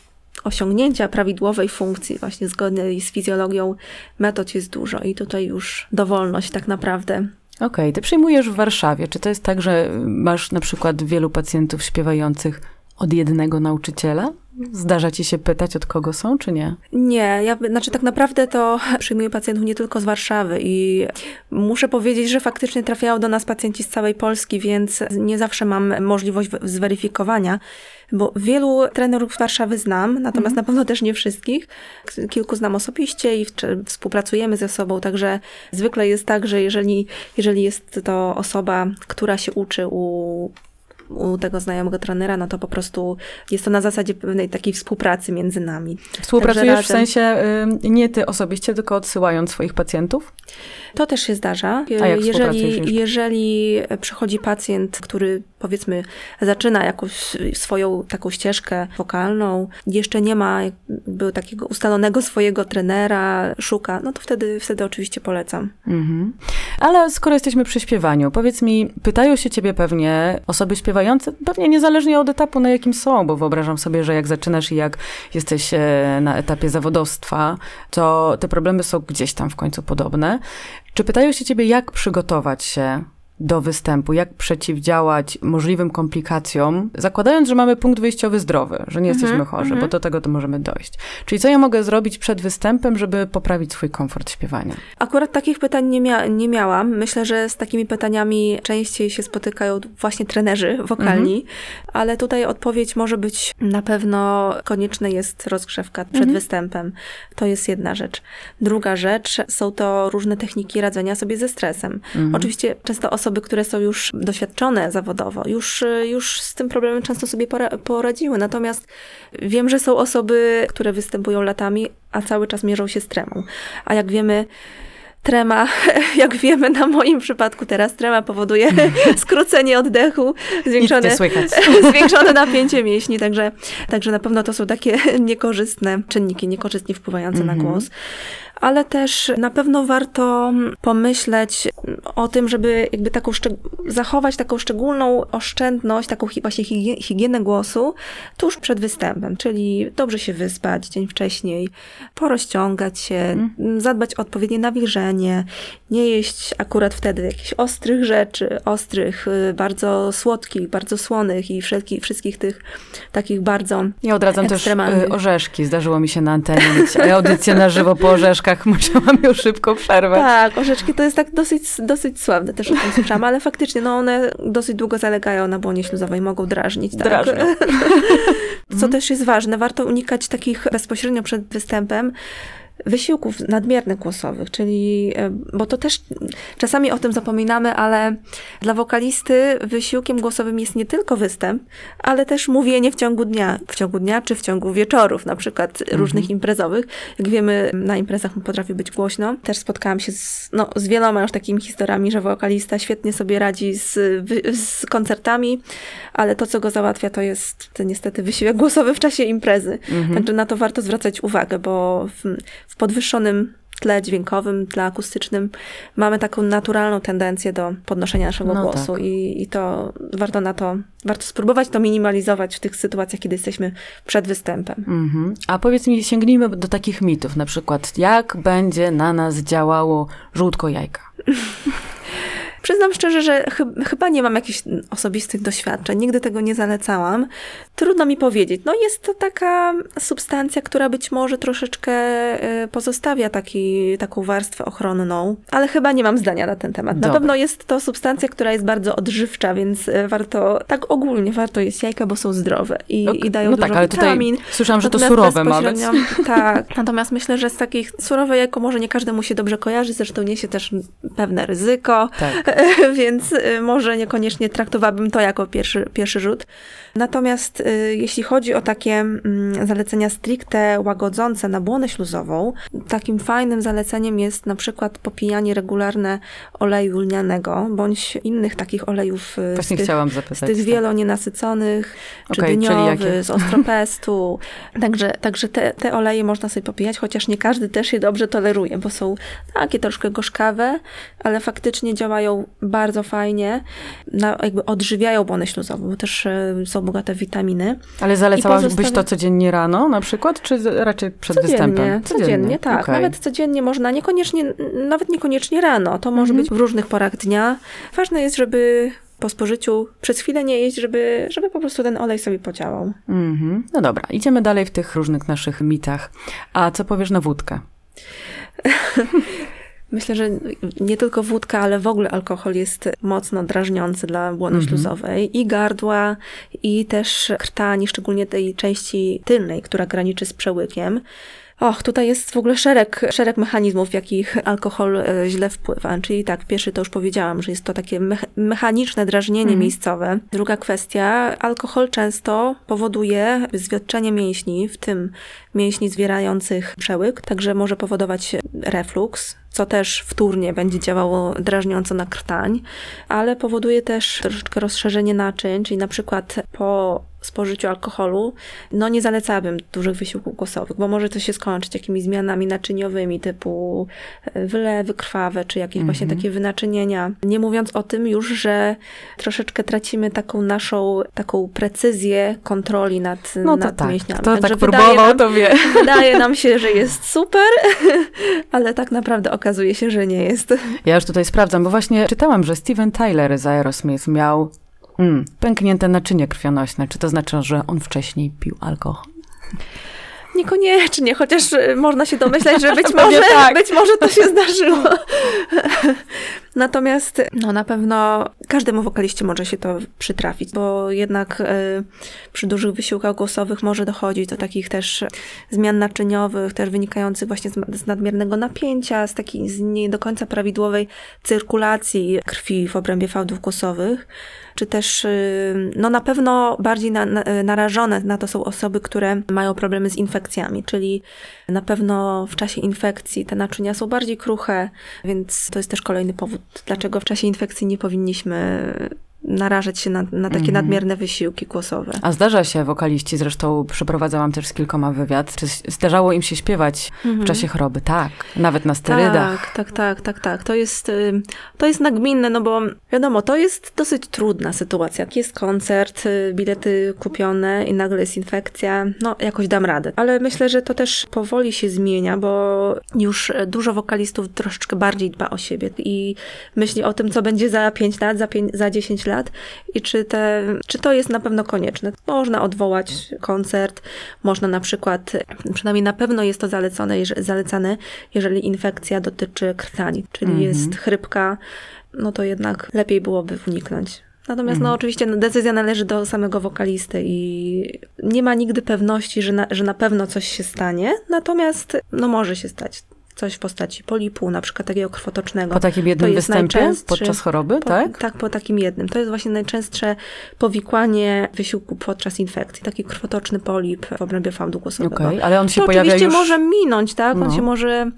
osiągnięcia prawidłowej funkcji, właśnie zgodnej z fizjologią, metod jest dużo i tutaj już dowolność tak naprawdę. Okej, ty przyjmujesz w Warszawie. Czy to jest tak, że masz na przykład wielu pacjentów śpiewających od jednego nauczyciela? Zdarza ci się pytać, od kogo są, czy nie? Nie, ja, znaczy tak naprawdę to przyjmuję pacjentów nie tylko z Warszawy i muszę powiedzieć, że faktycznie trafiają do nas pacjenci z całej Polski, więc nie zawsze mam możliwość zweryfikowania, bo wielu trenerów z Warszawy znam, natomiast na pewno też nie wszystkich. Kilku znam osobiście i współpracujemy ze sobą, także zwykle jest tak, że jeżeli, jeżeli jest to osoba, która się uczy u u tego znajomego trenera, no to po prostu jest to na zasadzie pewnej takiej współpracy między nami. Współpracujesz w razem. sensie y, nie ty osobiście, tylko odsyłając swoich pacjentów? To też się zdarza. A jak jeżeli, jeżeli przychodzi pacjent, który powiedzmy zaczyna jakąś swoją taką ścieżkę wokalną, jeszcze nie ma jakby takiego ustalonego swojego trenera, szuka, no to wtedy, wtedy oczywiście polecam. Mhm. Ale skoro jesteśmy przy śpiewaniu, powiedz mi, pytają się ciebie pewnie osoby śpiewające, pewnie niezależnie od etapu, na jakim są, bo wyobrażam sobie, że jak zaczynasz i jak jesteś e, na etapie zawodowstwa, to te problemy są gdzieś tam w końcu podobne. Czy pytają się ciebie, jak przygotować się do występu, jak przeciwdziałać możliwym komplikacjom, zakładając, że mamy punkt wyjściowy zdrowy, że nie jesteśmy Mhm, chorzy, mhm. bo do tego to możemy dojść. Czyli co ja mogę zrobić przed występem, żeby poprawić swój komfort śpiewania? Akurat takich pytań nie, mia- nie miałam. Myślę, że z takimi pytaniami częściej się spotykają właśnie trenerzy wokalni, ale tutaj odpowiedź może być na pewno konieczna jest rozgrzewka przed Mhm. występem. To jest jedna rzecz. Druga rzecz są to różne techniki radzenia sobie ze stresem. Mhm. Oczywiście często osoby, które są już doświadczone zawodowo, już, y, już z tym problemem często sobie pora- poradziły. Natomiast wiem, że są osoby, które występują latami, a cały czas mierzą się z tremą. A jak wiemy, Trema, jak wiemy na moim przypadku teraz, trema powoduje skrócenie oddechu, zwiększone, zwiększone napięcie mięśni, także, także na pewno to są takie niekorzystne czynniki, niekorzystnie wpływające na Mhm. głos. Ale też na pewno warto pomyśleć o tym, żeby jakby taką zachować taką szczególną oszczędność, taką właśnie higie- higienę głosu tuż przed występem, czyli dobrze się wyspać dzień wcześniej, porozciągać się, Mhm. zadbać o odpowiednie nawilżenie, nie jeść akurat wtedy jakichś ostrych rzeczy, ostrych, y, bardzo słodkich, bardzo słonych i wszelki, wszystkich tych takich bardzo Ja odradzam też y, orzeszki. Zdarzyło mi się na antenie mieć audycję na żywo po orzeszkach. Musiałam już szybko przerwać. Tak, orzeczki to jest tak dosyć, dosyć sławne, też o tym słyszałam, ale faktycznie no one dosyć długo zalegają na błonie śluzowej, mogą drażnić. Tak? Drażnią. Co też jest ważne, warto unikać takich bezpośrednio przed występem wysiłków nadmiernych głosowych, czyli, e, bo to też czasami o tym zapominamy, ale dla wokalisty wysiłkiem głosowym jest nie tylko występ, ale też mówienie w ciągu dnia, w ciągu dnia czy w ciągu wieczorów, na przykład różnych imprezowych. Jak wiemy, na imprezach potrafi być głośno. Też spotkałam się z, no, z wieloma już takimi historiami, że wokalista świetnie sobie radzi z, z koncertami, ale to, co go załatwia, to jest to niestety wysiłek głosowy w czasie imprezy. Także na to warto zwracać uwagę, bo w, w podwyższonym tle dźwiękowym, tle akustycznym mamy taką naturalną tendencję do podnoszenia naszego No głosu tak. i, i to warto na to, warto spróbować to minimalizować w tych sytuacjach, kiedy jesteśmy przed występem. Mhm. A powiedz mi, sięgnijmy do takich mitów, na przykład jak będzie na nas działało żółtko jajka? Przyznam szczerze, że chy- chyba nie mam jakichś osobistych doświadczeń, nigdy tego nie zalecałam. Trudno mi powiedzieć. No jest to taka substancja, która być może troszeczkę y, pozostawia taki, taką warstwę ochronną, ale chyba nie mam zdania na ten temat. Na Dobra. pewno jest to substancja, która jest bardzo odżywcza, więc y, warto, tak ogólnie warto jeść jajka, bo są zdrowe i, i dają no dużo tak, ale tutaj witamin. słyszałam, że to surowe ma być. Tak, natomiast myślę, że z takich surowe jajko może nie każdemu się dobrze kojarzy, zresztą niesie też pewne ryzyko, Tak. więc y, może niekoniecznie traktowałabym to jako pierwszy, pierwszy rzut. Natomiast y, jeśli chodzi o takie mm, zalecenia stricte łagodzące na błonę śluzową, takim fajnym zaleceniem jest na przykład popijanie regularne oleju lnianego, bądź innych takich olejów y, z tych, chciałam z zapytać. tych tak. wielonienasyconych, czy czyli dyniowy, z ostropestu. także także te, te oleje można sobie popijać, chociaż nie każdy też je dobrze toleruje, bo są takie troszkę gorzkawe, ale faktycznie działają bardzo fajnie, na, jakby odżywiają błonę śluzową, bo też e, są bogate w witaminy. Ale zalecałabyś pozostawia- to codziennie rano na przykład, czy raczej przed występem? Codziennie, codziennie, tak. Okej. Nawet codziennie można, niekoniecznie, nawet niekoniecznie rano. To może Mhm. być w różnych porach dnia. Ważne jest, żeby po spożyciu przez chwilę nie jeść, żeby, żeby po prostu ten olej sobie podziałał. Mhm. No dobra, idziemy dalej w tych różnych naszych mitach. A co powiesz na wódkę? Myślę, że nie tylko wódka, ale w ogóle alkohol jest mocno drażniący dla błony Mhm. śluzowej i gardła, i też krtani, szczególnie tej części tylnej, która graniczy z przełykiem. Och, tutaj jest w ogóle szereg, szereg mechanizmów, w jakich alkohol e, źle wpływa. Czyli tak, pierwszy to już powiedziałam, że jest to takie mecha- mechaniczne drażnienie Mhm. miejscowe. Druga kwestia, alkohol często powoduje zwiotczenie mięśni, w tym mięśni zwierających przełyk, także może powodować refluks, co też wtórnie będzie działało drażniąco na krtań, ale powoduje też troszeczkę rozszerzenie naczyń, czyli na przykład po spożyciu alkoholu, no nie zalecałabym dużych wysiłków głosowych, bo może to się skończyć jakimiś zmianami naczyniowymi typu e, wylewy krwawe, czy jakieś właśnie takie wynaczynienia. Nie mówiąc o tym już, że troszeczkę tracimy taką naszą, taką precyzję kontroli nad, No to nad tak, mięśniami. kto Także tak próbował, nam, to wie. Wydaje nam się, że jest super, ale tak naprawdę okazuje się, że nie jest. Ja już tutaj sprawdzam, bo właśnie czytałam, że Steven Tyler z Aerosmith miał mm, pęknięte naczynie krwionośne. Czy to znaczy, że on wcześniej pił alkohol? Niekoniecznie, chociaż y, można się domyślać, że być może, tak. być może to się zdarzyło. Natomiast no, na pewno każdemu wokaliście może się to przytrafić, bo jednak y, przy dużych wysiłkach głosowych może dochodzić do takich też zmian naczyniowych, też wynikających właśnie z, z nadmiernego napięcia, z takiej z nie do końca prawidłowej cyrkulacji krwi w obrębie fałdów głosowych czy też y, no na pewno bardziej na, na, narażone na to są osoby, które mają problemy z infekcjami, czyli na pewno w czasie infekcji te naczynia są bardziej kruche, więc to jest też kolejny powód, dlaczego w czasie infekcji nie powinniśmy narażać się na, na takie Mhm. nadmierne wysiłki głosowe. A zdarza się wokaliści, zresztą przeprowadzałam też z kilkoma wywiad, czy zdarzało im się śpiewać w czasie choroby? Tak, nawet na sterydach. Tak, tak, tak, tak, tak. To jest, to jest nagminne, no bo wiadomo, to jest dosyć trudna sytuacja. Jak Jest koncert, y, bilety kupione i nagle jest infekcja, no jakoś dam radę. Ale myślę, że to też powoli się zmienia, bo już dużo wokalistów troszeczkę bardziej dba o siebie i myśli o tym, co będzie za 5 lat, za, 5, za 10 lat i czy, te, czy to jest na pewno konieczne. Można odwołać koncert, można na przykład, przynajmniej na pewno jest to zalecone, zalecane, jeżeli infekcja dotyczy krtani, czyli jest chrypka, no to jednak lepiej byłoby uniknąć. Natomiast no oczywiście no, decyzja należy do samego wokalisty i nie ma nigdy pewności, że na, że na pewno coś się stanie, natomiast no może się stać coś w postaci polipu, na przykład takiego krwotocznego. Po takim jednym występie podczas choroby, po, tak? Tak, po takim jednym. To jest właśnie najczęstsze powikłanie wysiłku podczas infekcji. Taki krwotoczny polip w obrębie fałdu głosowego. Okej, ale on się to pojawia oczywiście już... może minąć, tak? On No. się może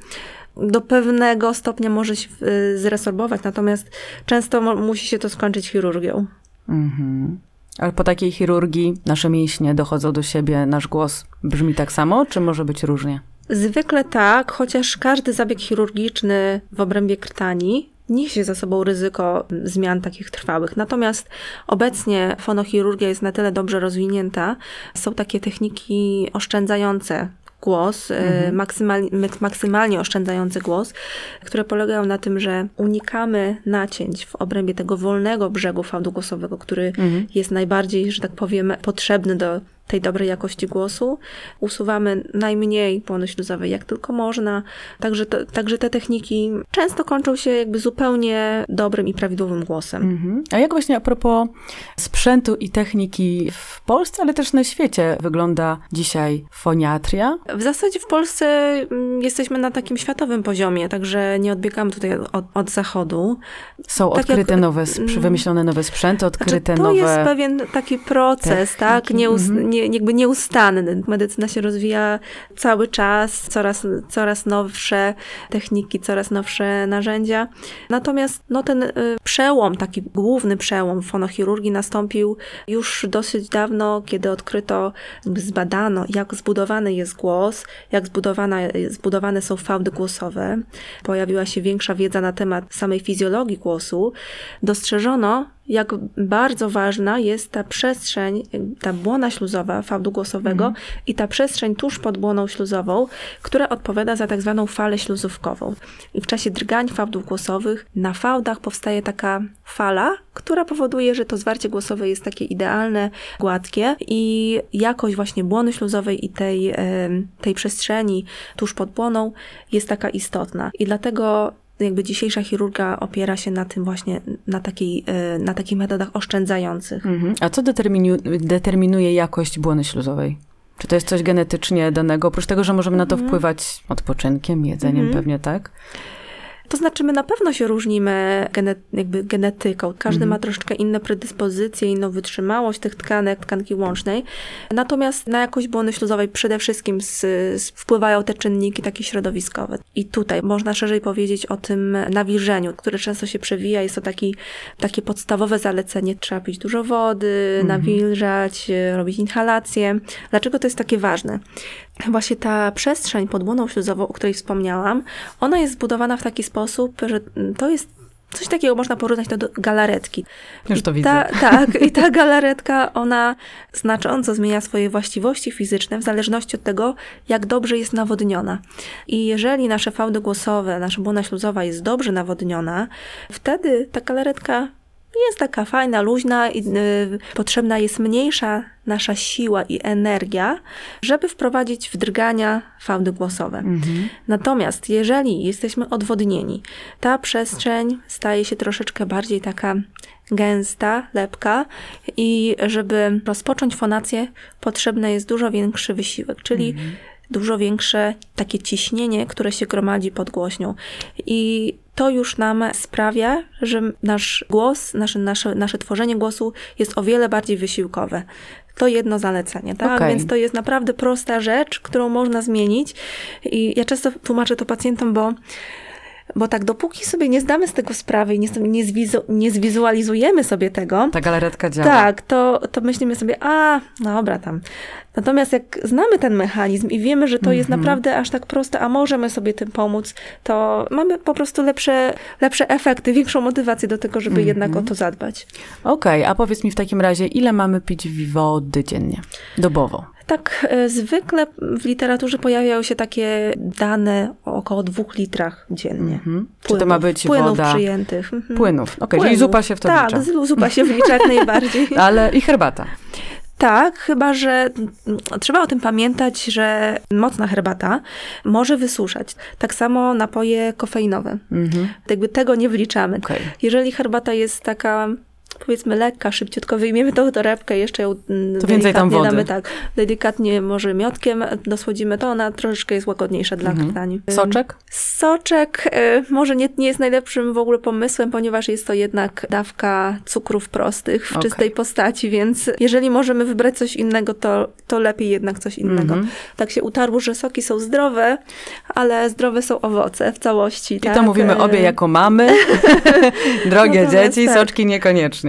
do pewnego stopnia może się y, zresorbować, natomiast często musi się to skończyć chirurgią. Mhm. Ale po takiej chirurgii nasze mięśnie dochodzą do siebie, nasz głos brzmi tak samo, czy może być różnie? Zwykle tak, chociaż każdy zabieg chirurgiczny w obrębie krtani niesie za sobą ryzyko zmian takich trwałych. Natomiast obecnie fonochirurgia jest na tyle dobrze rozwinięta, są takie techniki oszczędzające głos, y, maksymalnie, maksymalnie oszczędzający głos, które polegają na tym, że unikamy nacięć w obrębie tego wolnego brzegu fałdu głosowego, który jest najbardziej, że tak powiem, potrzebny do tej dobrej jakości głosu. Usuwamy najmniej błony śluzowej, jak tylko można. Także, to, także te techniki często kończą się jakby zupełnie dobrym i prawidłowym głosem. Mhm. A jak właśnie a propos sprzętu i techniki w Polsce, ale też na świecie wygląda dzisiaj foniatria? W zasadzie w Polsce mm, jesteśmy na takim światowym poziomie, także nie odbiegamy tutaj od, od zachodu. Są Tak odkryte jak- nowe, sp- wymyślone nowe sprzęty, Znaczy, odkryte to nowe... jest pewien taki proces, tak? Nieus, nie, jakby nieustanny. Medycyna się rozwija cały czas, coraz, coraz nowsze techniki, coraz nowsze narzędzia. Natomiast no, ten y, przełom, taki główny przełom fonochirurgii nastąpił już dosyć dawno, kiedy odkryto, zbadano, jak zbudowany jest głos, jak zbudowana, zbudowane są fałdy głosowe. Pojawiła się większa wiedza na temat samej fizjologii głosu. Dostrzeżono, jak bardzo ważna jest ta przestrzeń, ta błona śluzowa fałdu głosowego i ta przestrzeń tuż pod błoną śluzową, która odpowiada za tak zwaną falę śluzówkową. I w czasie drgań fałdów głosowych na fałdach powstaje taka fala, która powoduje, że to zwarcie głosowe jest takie idealne, gładkie i jakość właśnie błony śluzowej i tej, tej przestrzeni tuż pod błoną jest taka istotna. I dlatego jakby dzisiejsza chirurgia opiera się na tym właśnie, na, takiej, e, na takich metodach oszczędzających. Mhm. A co determinu- determinuje jakość błony śluzowej? Czy to jest coś genetycznie danego? Oprócz tego, że możemy na to Mhm. wpływać odpoczynkiem, jedzeniem Mhm. pewnie, tak? To znaczy, my na pewno się różnimy gene, jakby genetyką. Każdy Mhm. ma troszeczkę inne predyspozycje, inną wytrzymałość tych tkanek, tkanki łącznej. Natomiast na jakość błony śluzowej przede wszystkim z, z wpływają te czynniki takie środowiskowe. I tutaj można szerzej powiedzieć o tym nawilżeniu, które często się przewija. Jest to taki, takie podstawowe zalecenie. Trzeba pić dużo wody, Mhm. nawilżać, robić inhalacje. Dlaczego to jest takie ważne? Właśnie ta przestrzeń pod błoną śluzową, o której wspomniałam, ona jest zbudowana w taki sposób, że to jest coś takiego, można porównać do galaretki. Już to I widzę. Ta, tak, i ta galaretka, ona znacząco zmienia swoje właściwości fizyczne w zależności od tego, jak dobrze jest nawodniona. I jeżeli nasze fałdy głosowe, nasza błona śluzowa jest dobrze nawodniona, wtedy ta galaretka jest taka fajna, luźna i y, potrzebna jest mniejsza nasza siła i energia, żeby wprowadzić w drgania fałdy głosowe. Mhm. Natomiast jeżeli jesteśmy odwodnieni, ta przestrzeń staje się troszeczkę bardziej taka gęsta, lepka i żeby rozpocząć fonację, potrzebny jest dużo większy wysiłek, czyli dużo większe takie ciśnienie, które się gromadzi pod głośnią. I to już nam sprawia, że nasz głos, nasze, nasze, nasze tworzenie głosu jest o wiele bardziej wysiłkowe. To jedno zalecenie, tak? Okej. Więc to jest naprawdę prosta rzecz, którą można zmienić. I ja często tłumaczę to pacjentom, bo bo tak, dopóki sobie nie zdamy z tego sprawy i nie, nie, zwizu, nie zwizualizujemy sobie tego, Ta galaretka działa. tak, to, to myślimy sobie, a, dobra tam. Natomiast jak znamy ten mechanizm i wiemy, że to jest Mhm. naprawdę aż tak proste, a możemy sobie tym pomóc, to mamy po prostu lepsze, lepsze efekty, większą motywację do tego, żeby Mhm. jednak o to zadbać. Okej, a powiedz mi w takim razie, ile mamy pić wody dziennie? Dobowo. Tak, e, zwykle w literaturze pojawiają się takie dane o około dwóch litrach dziennie. Mhm. Czy to ma być płynów woda? przyjętych. Mhm. Płynów. Okej, czyli Płynów. zupa się w to tak, wlicza. z- zupa się wlicza jak najbardziej. Ale i herbata. Tak, chyba że trzeba o tym pamiętać, że mocna herbata może wysuszać. Tak samo napoje kofeinowe. Mhm. Jakby tego nie wliczamy. Okej. Jeżeli herbata jest taka powiedzmy lekka, szybciutko wyjmiemy tą torebkę, jeszcze ją mm, To więcej tam wody. damy tak, delikatnie może miotkiem dosłodzimy, to ona troszeczkę jest łagodniejsza dla Mhm. krtani. Soczek? Soczek y, może nie, nie jest najlepszym w ogóle pomysłem, ponieważ jest to jednak dawka cukrów prostych w Okej. czystej postaci, więc jeżeli możemy wybrać coś innego, to, to lepiej jednak coś innego. Mhm. Tak się utarło, że soki są zdrowe, ale zdrowe są owoce w całości. I tak? to mówimy obie jako mamy. Drogie Natomiast dzieci, tak. soczki niekoniecznie.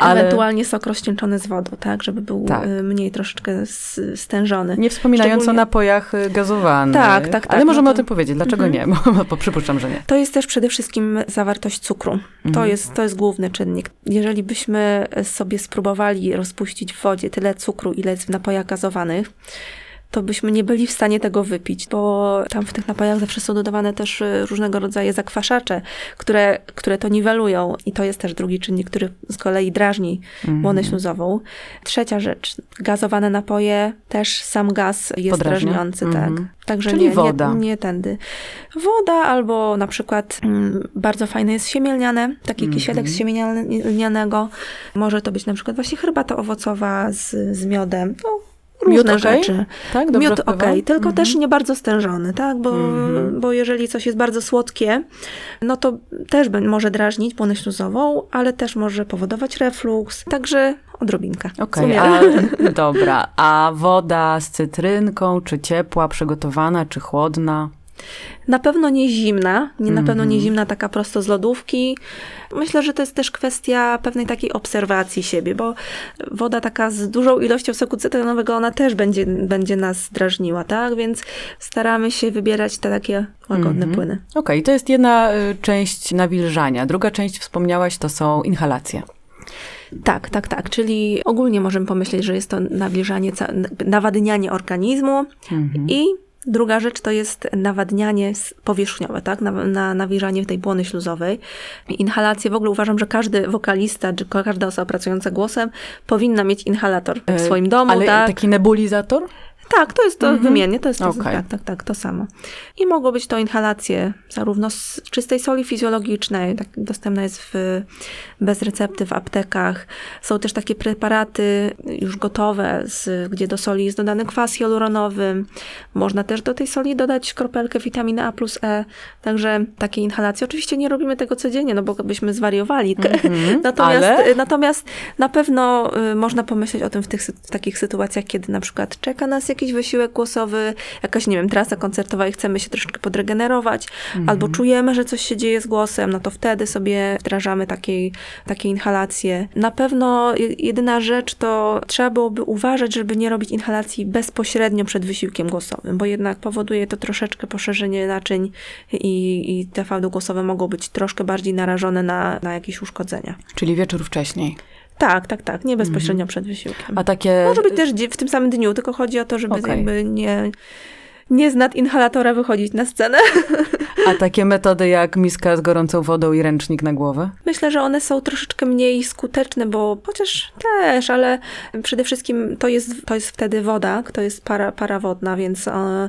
Ale Ewentualnie sok rozcieńczony z wodą, tak, żeby był Tak. y, mniej troszeczkę stężony. nie wspominając Szczególnie- o napojach y, gazowanych. Tak, tak, tak, Ale możemy no o to- tym powiedzieć. Dlaczego Mhm. nie? Bo, bo przypuszczam, że nie. To jest też przede wszystkim zawartość cukru. To, Mhm. jest, to jest główny czynnik. Jeżeli byśmy sobie spróbowali rozpuścić w wodzie tyle cukru, ile jest w napojach gazowanych, to byśmy nie byli w stanie tego wypić, bo tam w tych napojach zawsze są dodawane też y, różnego rodzaju zakwaszacze, które, które to niwelują. I to jest też drugi czynnik, który z kolei drażni Mhm. błonę śluzową. Trzecia rzecz, gazowane napoje, też sam gaz jest Podrażnia? drażniący, Mhm. tak. Także Czyli nie, woda. Nie, nie tędy. Woda albo na przykład mm, bardzo fajne jest siemielniane, taki Mhm. kisielek z siemielnianego. Może to być na przykład właśnie herbata owocowa z, z miodem. No, różne Miód okej? rzeczy. Tak? Dobrze Miód okej, tylko Mhm. też nie bardzo stężony, tak? Bo, Mhm. bo jeżeli coś jest bardzo słodkie, no to też może drażnić błonę śluzową, ale też może powodować refluks. Także odrobinkę. w Okej, a dobra. A woda z cytrynką, czy ciepła, przygotowana, czy chłodna? Na pewno nie zimna, nie, na pewno nie Mhm. zimna taka prosto z lodówki. Myślę, że to jest też kwestia pewnej takiej obserwacji siebie, bo woda taka z dużą ilością soku cytrynowego, ona też będzie, będzie nas drażniła, tak? Więc staramy się wybierać te takie łagodne Mhm. płyny. Okej, to jest jedna y, część nawilżania. Druga część, wspomniałaś, to są inhalacje. Tak, tak, tak. Czyli ogólnie możemy pomyśleć, że jest to nawilżanie, nawadnianie organizmu Mhm. i druga rzecz to jest nawadnianie powierzchniowe, tak? Na, na nawilżanie tej błony śluzowej. Inhalacje, w ogóle uważam, że każdy wokalista, czy każda osoba pracująca głosem powinna mieć inhalator w E, swoim domu, Ale tak? taki nebulizator? Tak, to jest to Mhm. wymiennie, to jest to, Okej. tak, tak, tak, to samo. I mogą być to inhalacje zarówno z czystej soli fizjologicznej, tak, dostępna jest w, bez recepty w aptekach. Są też takie preparaty już gotowe, z, gdzie do soli jest dodany kwas hialuronowy. Można też do tej soli dodać kropelkę witaminy A plus E. Także takie inhalacje. Oczywiście nie robimy tego codziennie, no bo byśmy zwariowali. Mhm, Natomiast, ale- natomiast na pewno y, można pomyśleć o tym w, tych, w takich sytuacjach, kiedy na przykład czeka nas jakiś wysiłek głosowy, jakaś, nie wiem, trasa koncertowa i chcemy się troszeczkę podregenerować, albo czujemy, że coś się dzieje z głosem, no to wtedy sobie wdrażamy takiej, takie inhalacje. Na pewno je- jedyna rzecz to trzeba byłoby uważać, żeby nie robić inhalacji bezpośrednio przed wysiłkiem głosowym, bo jednak powoduje to troszeczkę poszerzenie naczyń i, i te fałdy głosowe mogą być troszkę bardziej narażone na, na jakieś uszkodzenia. Czyli wieczór wcześniej. Tak, tak, tak. Nie bezpośrednio przed wysiłkiem. A takie... Może być też dzi- w tym samym dniu, tylko chodzi o to, żeby Okej. jakby nie, nie z nad inhalatora wychodzić na scenę. A takie metody jak miska z gorącą wodą i ręcznik na głowę? Myślę, że one są troszeczkę mniej skuteczne, bo chociaż też, ale przede wszystkim to jest, to jest wtedy woda, to jest para, para wodna, więc e,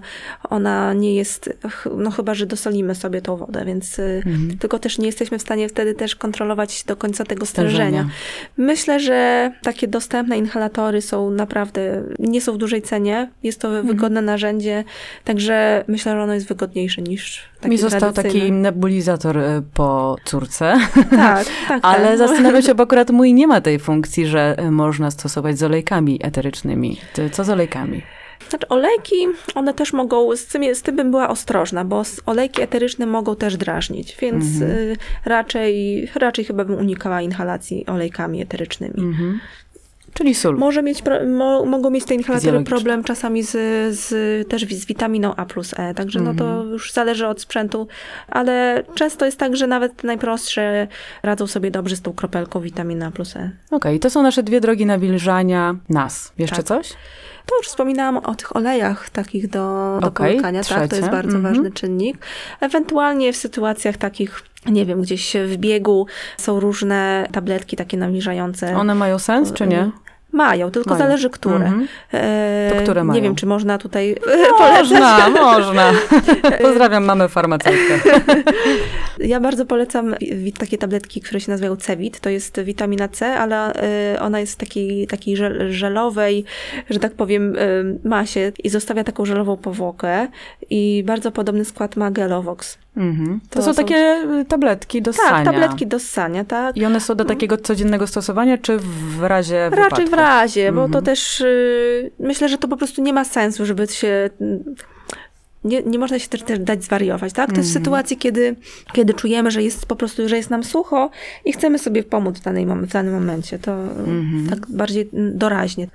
ona nie jest, no chyba, że dosolimy sobie tą wodę, więc e, Mhm. tylko też nie jesteśmy w stanie wtedy też kontrolować do końca tego stężenia. Stężenia. Myślę, że takie dostępne inhalatory są naprawdę, nie są w dużej cenie, jest to Mhm. wygodne narzędzie, także myślę, że ono jest wygodniejsze niż takie Mi został taki nebulizator y, po córce, Tak, tak, ale tak. zastanawiam się, bo akurat mój nie ma tej funkcji, że y, można stosować z olejkami eterycznymi. Co z olejkami? Znaczy olejki, one też mogą, z tym, z tym bym była ostrożna, bo olejki eteryczne mogą też drażnić, więc Mhm. y, raczej, raczej chyba bym unikała inhalacji olejkami eterycznymi. Mhm. Czyli sól. Może mieć, mo, mogą mieć te inhalatory problem czasami z, z, też z witaminą A plus E, także no to Mhm. już zależy od sprzętu, ale często jest tak, że nawet najprostsze radzą sobie dobrze z tą kropelką witaminy A plus E. Okej, to są nasze dwie drogi nawilżania nas. Jeszcze Tak. coś? To już wspominałam o tych olejach takich do, do Okej, połykania, tak? To trzecie. jest bardzo Mhm. ważny czynnik. Ewentualnie w sytuacjach takich, nie wiem, gdzieś w biegu są różne tabletki takie nawilżające. One mają sens, czy nie? Mają, tylko Mają. zależy które. Mhm. E, To które Nie mają? wiem, czy można tutaj polecać. Można, można. Pozdrawiam mamę farmaceutkę. Ja bardzo polecam takie tabletki, które się nazywają Cevit. To jest witamina C, ale y, ona jest w takiej, takiej żel, żelowej, że tak powiem, y, masie i zostawia taką żelową powłokę. I bardzo podobny skład ma Gelovox. Mhm. To, To są takie y, tabletki do ssania. Tak, tabletki do ssania, tak. I one są do takiego codziennego stosowania, czy w razie Raczej w wypadku? razie, bo to Mhm. też y, myślę, że to po prostu nie ma sensu, żeby się. Nie, nie można się też, też dać zwariować, tak? To jest Mhm. sytuacji, kiedy, kiedy czujemy, że jest po prostu, że jest nam sucho i chcemy sobie pomóc w, danej w danym momencie. To Mhm. tak bardziej doraźnie,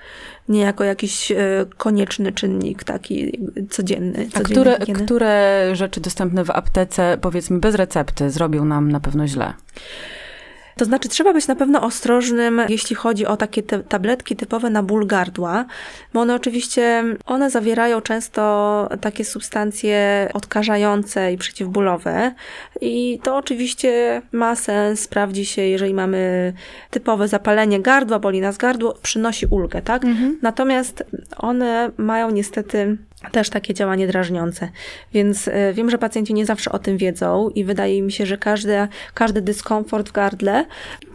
nie jako jakiś e, konieczny czynnik taki codzienny. A które, higieny. które rzeczy dostępne w aptece, powiedzmy bez recepty, zrobią nam na pewno źle? To znaczy, trzeba być na pewno ostrożnym, jeśli chodzi o takie tabletki typowe na ból gardła, bo one oczywiście, one zawierają często takie substancje odkażające i przeciwbólowe i to oczywiście ma sens, sprawdzi się, jeżeli mamy typowe zapalenie gardła, boli nas gardło, przynosi ulgę, tak? Natomiast one mają niestety też takie działanie drażniące. Więc e, wiem, że pacjenci nie zawsze o tym wiedzą i wydaje mi się, że każdy, każdy dyskomfort w gardle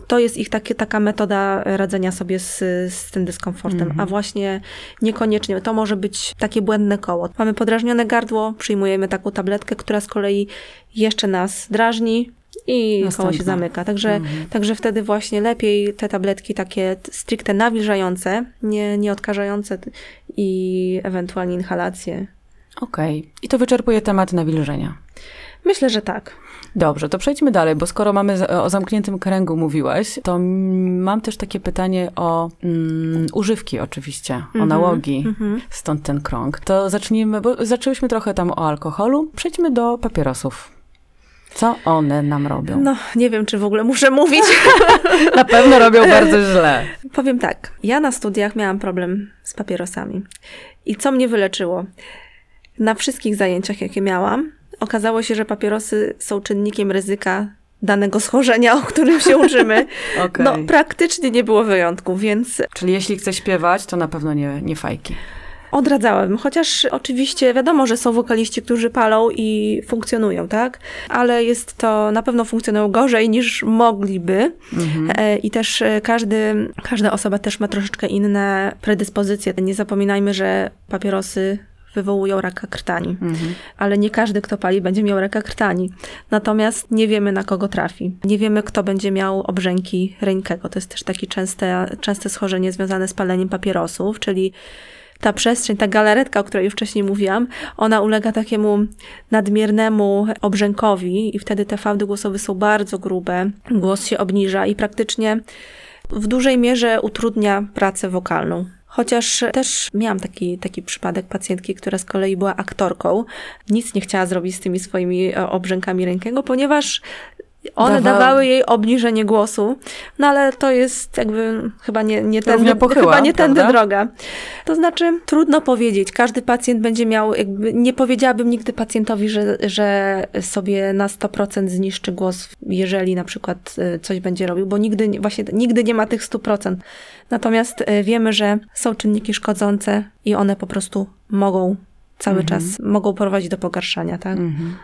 to jest ich takie, taka metoda radzenia sobie z, z tym dyskomfortem, a właśnie niekoniecznie. To może być takie błędne koło. Mamy podrażnione gardło, przyjmujemy taką tabletkę, która z kolei jeszcze nas drażni, i koło Następna. się zamyka. Także, także wtedy właśnie lepiej te tabletki takie stricte nawilżające, nie, nie odkażające i ewentualnie inhalacje. Okej. I to wyczerpuje temat nawilżenia. Myślę, że tak. Dobrze, to przejdźmy dalej, bo skoro mamy o zamkniętym kręgu mówiłaś, to mm, mam też takie pytanie o mm, używki oczywiście, o nałogi, mhm. stąd ten krąg. To zacznijmy, bo zaczęłyśmy trochę tam o alkoholu, przejdźmy do papierosów. Co one nam robią? No, nie wiem, czy w ogóle muszę mówić. Na pewno robią bardzo źle. Powiem tak. Ja na studiach miałam problem z papierosami. I co mnie wyleczyło? Na wszystkich zajęciach, jakie miałam, okazało się, że papierosy są czynnikiem ryzyka danego schorzenia, o którym się uczymy. Okej. No, praktycznie nie było wyjątków, więc Czyli jeśli chce śpiewać, to na pewno nie, nie fajki. Odradzałabym, chociaż oczywiście wiadomo, że są wokaliści, którzy palą i funkcjonują, tak? Ale jest to, na pewno funkcjonują gorzej niż mogliby. E, I też e, każdy, każda osoba też ma troszeczkę inne predyspozycje. Nie zapominajmy, że papierosy wywołują raka krtani. Ale nie każdy, kto pali, będzie miał raka krtani. Natomiast nie wiemy, na kogo trafi. Nie wiemy, kto będzie miał obrzęki rękego. To jest też takie częste, częste schorzenie związane z paleniem papierosów, czyli ta przestrzeń, ta galaretka, o której już wcześniej mówiłam, ona ulega takiemu nadmiernemu obrzękowi i wtedy te fałdy głosowe są bardzo grube, głos się obniża i praktycznie w dużej mierze utrudnia pracę wokalną. Chociaż też miałam taki, taki przypadek pacjentki, która z kolei była aktorką. Nic nie chciała zrobić z tymi swoimi e, obrzękami rękiego, ponieważ one Dawały- dawały jej obniżenie głosu, no ale to jest jakby chyba nie, nie, tędy, pochyła, chyba nie tędy droga. To znaczy, trudno powiedzieć. Każdy pacjent będzie miał, jakby nie powiedziałabym nigdy pacjentowi, że, że sobie na 100% zniszczy głos, jeżeli na przykład y, coś będzie robił, bo nigdy, nie- właśnie nigdy nie ma tych 100%. Natomiast y, wiemy, że są czynniki szkodzące i one po prostu mogą cały Mhm. czas, mogą prowadzić do pogarszania, tak?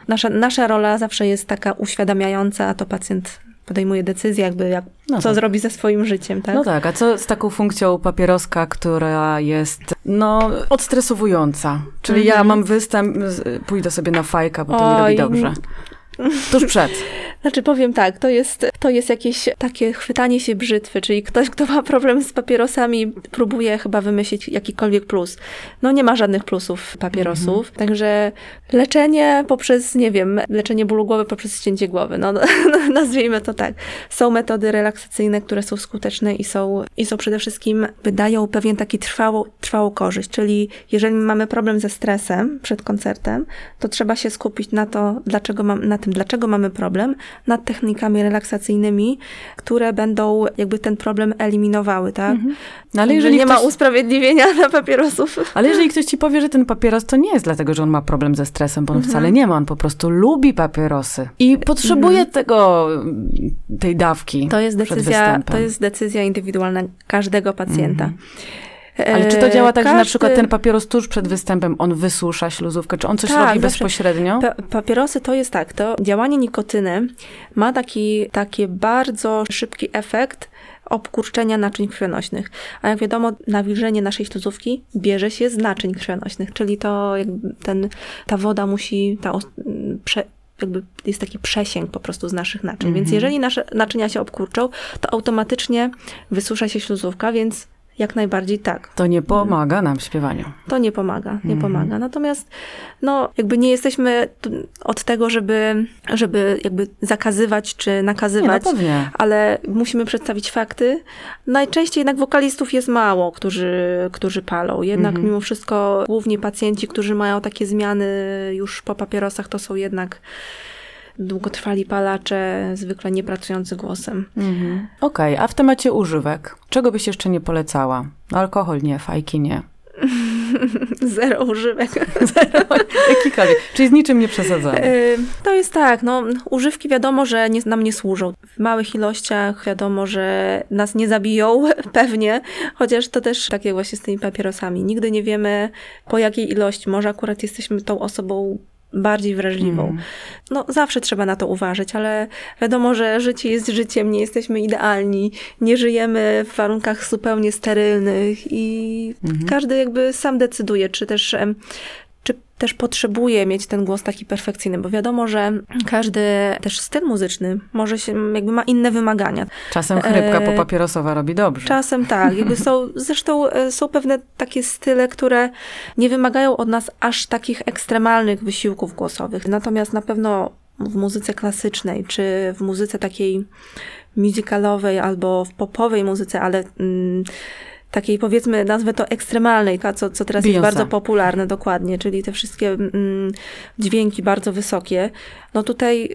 Nasza, nasza rola zawsze jest taka uświadamiająca, a to pacjent podejmuje decyzję, jakby jak, No co tak. zrobi ze swoim życiem, tak? No tak, a co z taką funkcją papieroska, która jest, no, odstresowująca? Czyli ja mam występ, pójdę sobie na fajka, bo to mi robi Oj, dobrze. Tuż przed. Znaczy powiem tak, to jest, to jest jakieś takie chwytanie się brzytwy, czyli ktoś, kto ma problem z papierosami, próbuje chyba wymyślić jakikolwiek plus. No nie ma żadnych plusów papierosów, także leczenie poprzez, nie wiem, leczenie bólu głowy poprzez ścięcie głowy, no, nazwijmy to tak. Są metody relaksacyjne, które są skuteczne i są, i są przede wszystkim, wydają pewien taki trwałą, trwałą korzyść, czyli jeżeli mamy problem ze stresem przed koncertem, to trzeba się skupić na to, dlaczego mam, na tym, dlaczego mamy problem, nad technikami relaksacyjnymi, które będą jakby ten problem eliminowały, tak? No ale Że jeżeli nie ma ktoś, usprawiedliwienia dla papierosów. ale jeżeli ktoś ci powie, że ten papieros to nie jest dlatego, że on ma problem ze stresem, bo on Mhm. wcale nie ma, on po prostu lubi papierosy i potrzebuje tego, tej dawki To jest decyzja, to jest decyzja indywidualna każdego pacjenta. Ale czy to działa tak, że na każdy- przykład ten papieros tuż przed występem, on wysusza śluzówkę, czy on coś Tak, robi bezpośrednio? Pa papierosy to jest tak, to działanie nikotyny ma taki, taki bardzo szybki efekt obkurczenia naczyń krwionośnych. A jak wiadomo, nawilżenie naszej śluzówki bierze się z naczyń krwionośnych, czyli to jakby ten, ta woda musi, ta, prze, jakby jest taki przesięg po prostu z naszych naczyń. Więc jeżeli nasze naczynia się obkurczą, to automatycznie wysusza się śluzówka, więc jak najbardziej tak. To nie pomaga nam w śpiewaniu. To nie pomaga, nie Mhm. pomaga. Natomiast, no, jakby nie jesteśmy od tego, żeby, żeby jakby zakazywać czy Nie, no nakazywać, ale musimy przedstawić fakty. Najczęściej jednak wokalistów jest mało, którzy, którzy palą. Jednak Mhm. mimo wszystko głównie pacjenci, którzy mają takie zmiany już po papierosach, to są jednak długotrwali palacze, zwykle nie pracujący głosem. Mhm. Okej, a w temacie używek, czego byś jeszcze nie polecała? No, alkohol nie, fajki nie. Zero używek. Jakikolwiek, czyli z niczym nie przesadzamy. Y, To jest tak, no, używki wiadomo, że nie, nam nie służą. W małych ilościach wiadomo, że nas nie zabiją, pewnie, chociaż to też takie właśnie z tymi papierosami. Nigdy nie wiemy, po jakiej ilości. Może akurat jesteśmy tą osobą bardziej wrażliwą. Mm. No, zawsze trzeba na to uważać, ale wiadomo, że życie jest życiem, nie jesteśmy idealni, nie żyjemy w warunkach zupełnie sterylnych i każdy jakby sam decyduje, czy też, też potrzebuje mieć ten głos taki perfekcyjny, bo wiadomo, że każdy też styl muzyczny może się, jakby ma inne wymagania. Czasem chrypka e, popapierosowa robi dobrze. Czasem tak, jakby są, zresztą e, są pewne takie style, które nie wymagają od nas aż takich ekstremalnych wysiłków głosowych. Natomiast na pewno w muzyce klasycznej, czy w muzyce takiej musicalowej, albo w popowej muzyce, ale mm, takiej powiedzmy, nazwę to ekstremalnej, co, co teraz Beyoncé. jest bardzo popularne, dokładnie, czyli te wszystkie mm, dźwięki bardzo wysokie. No tutaj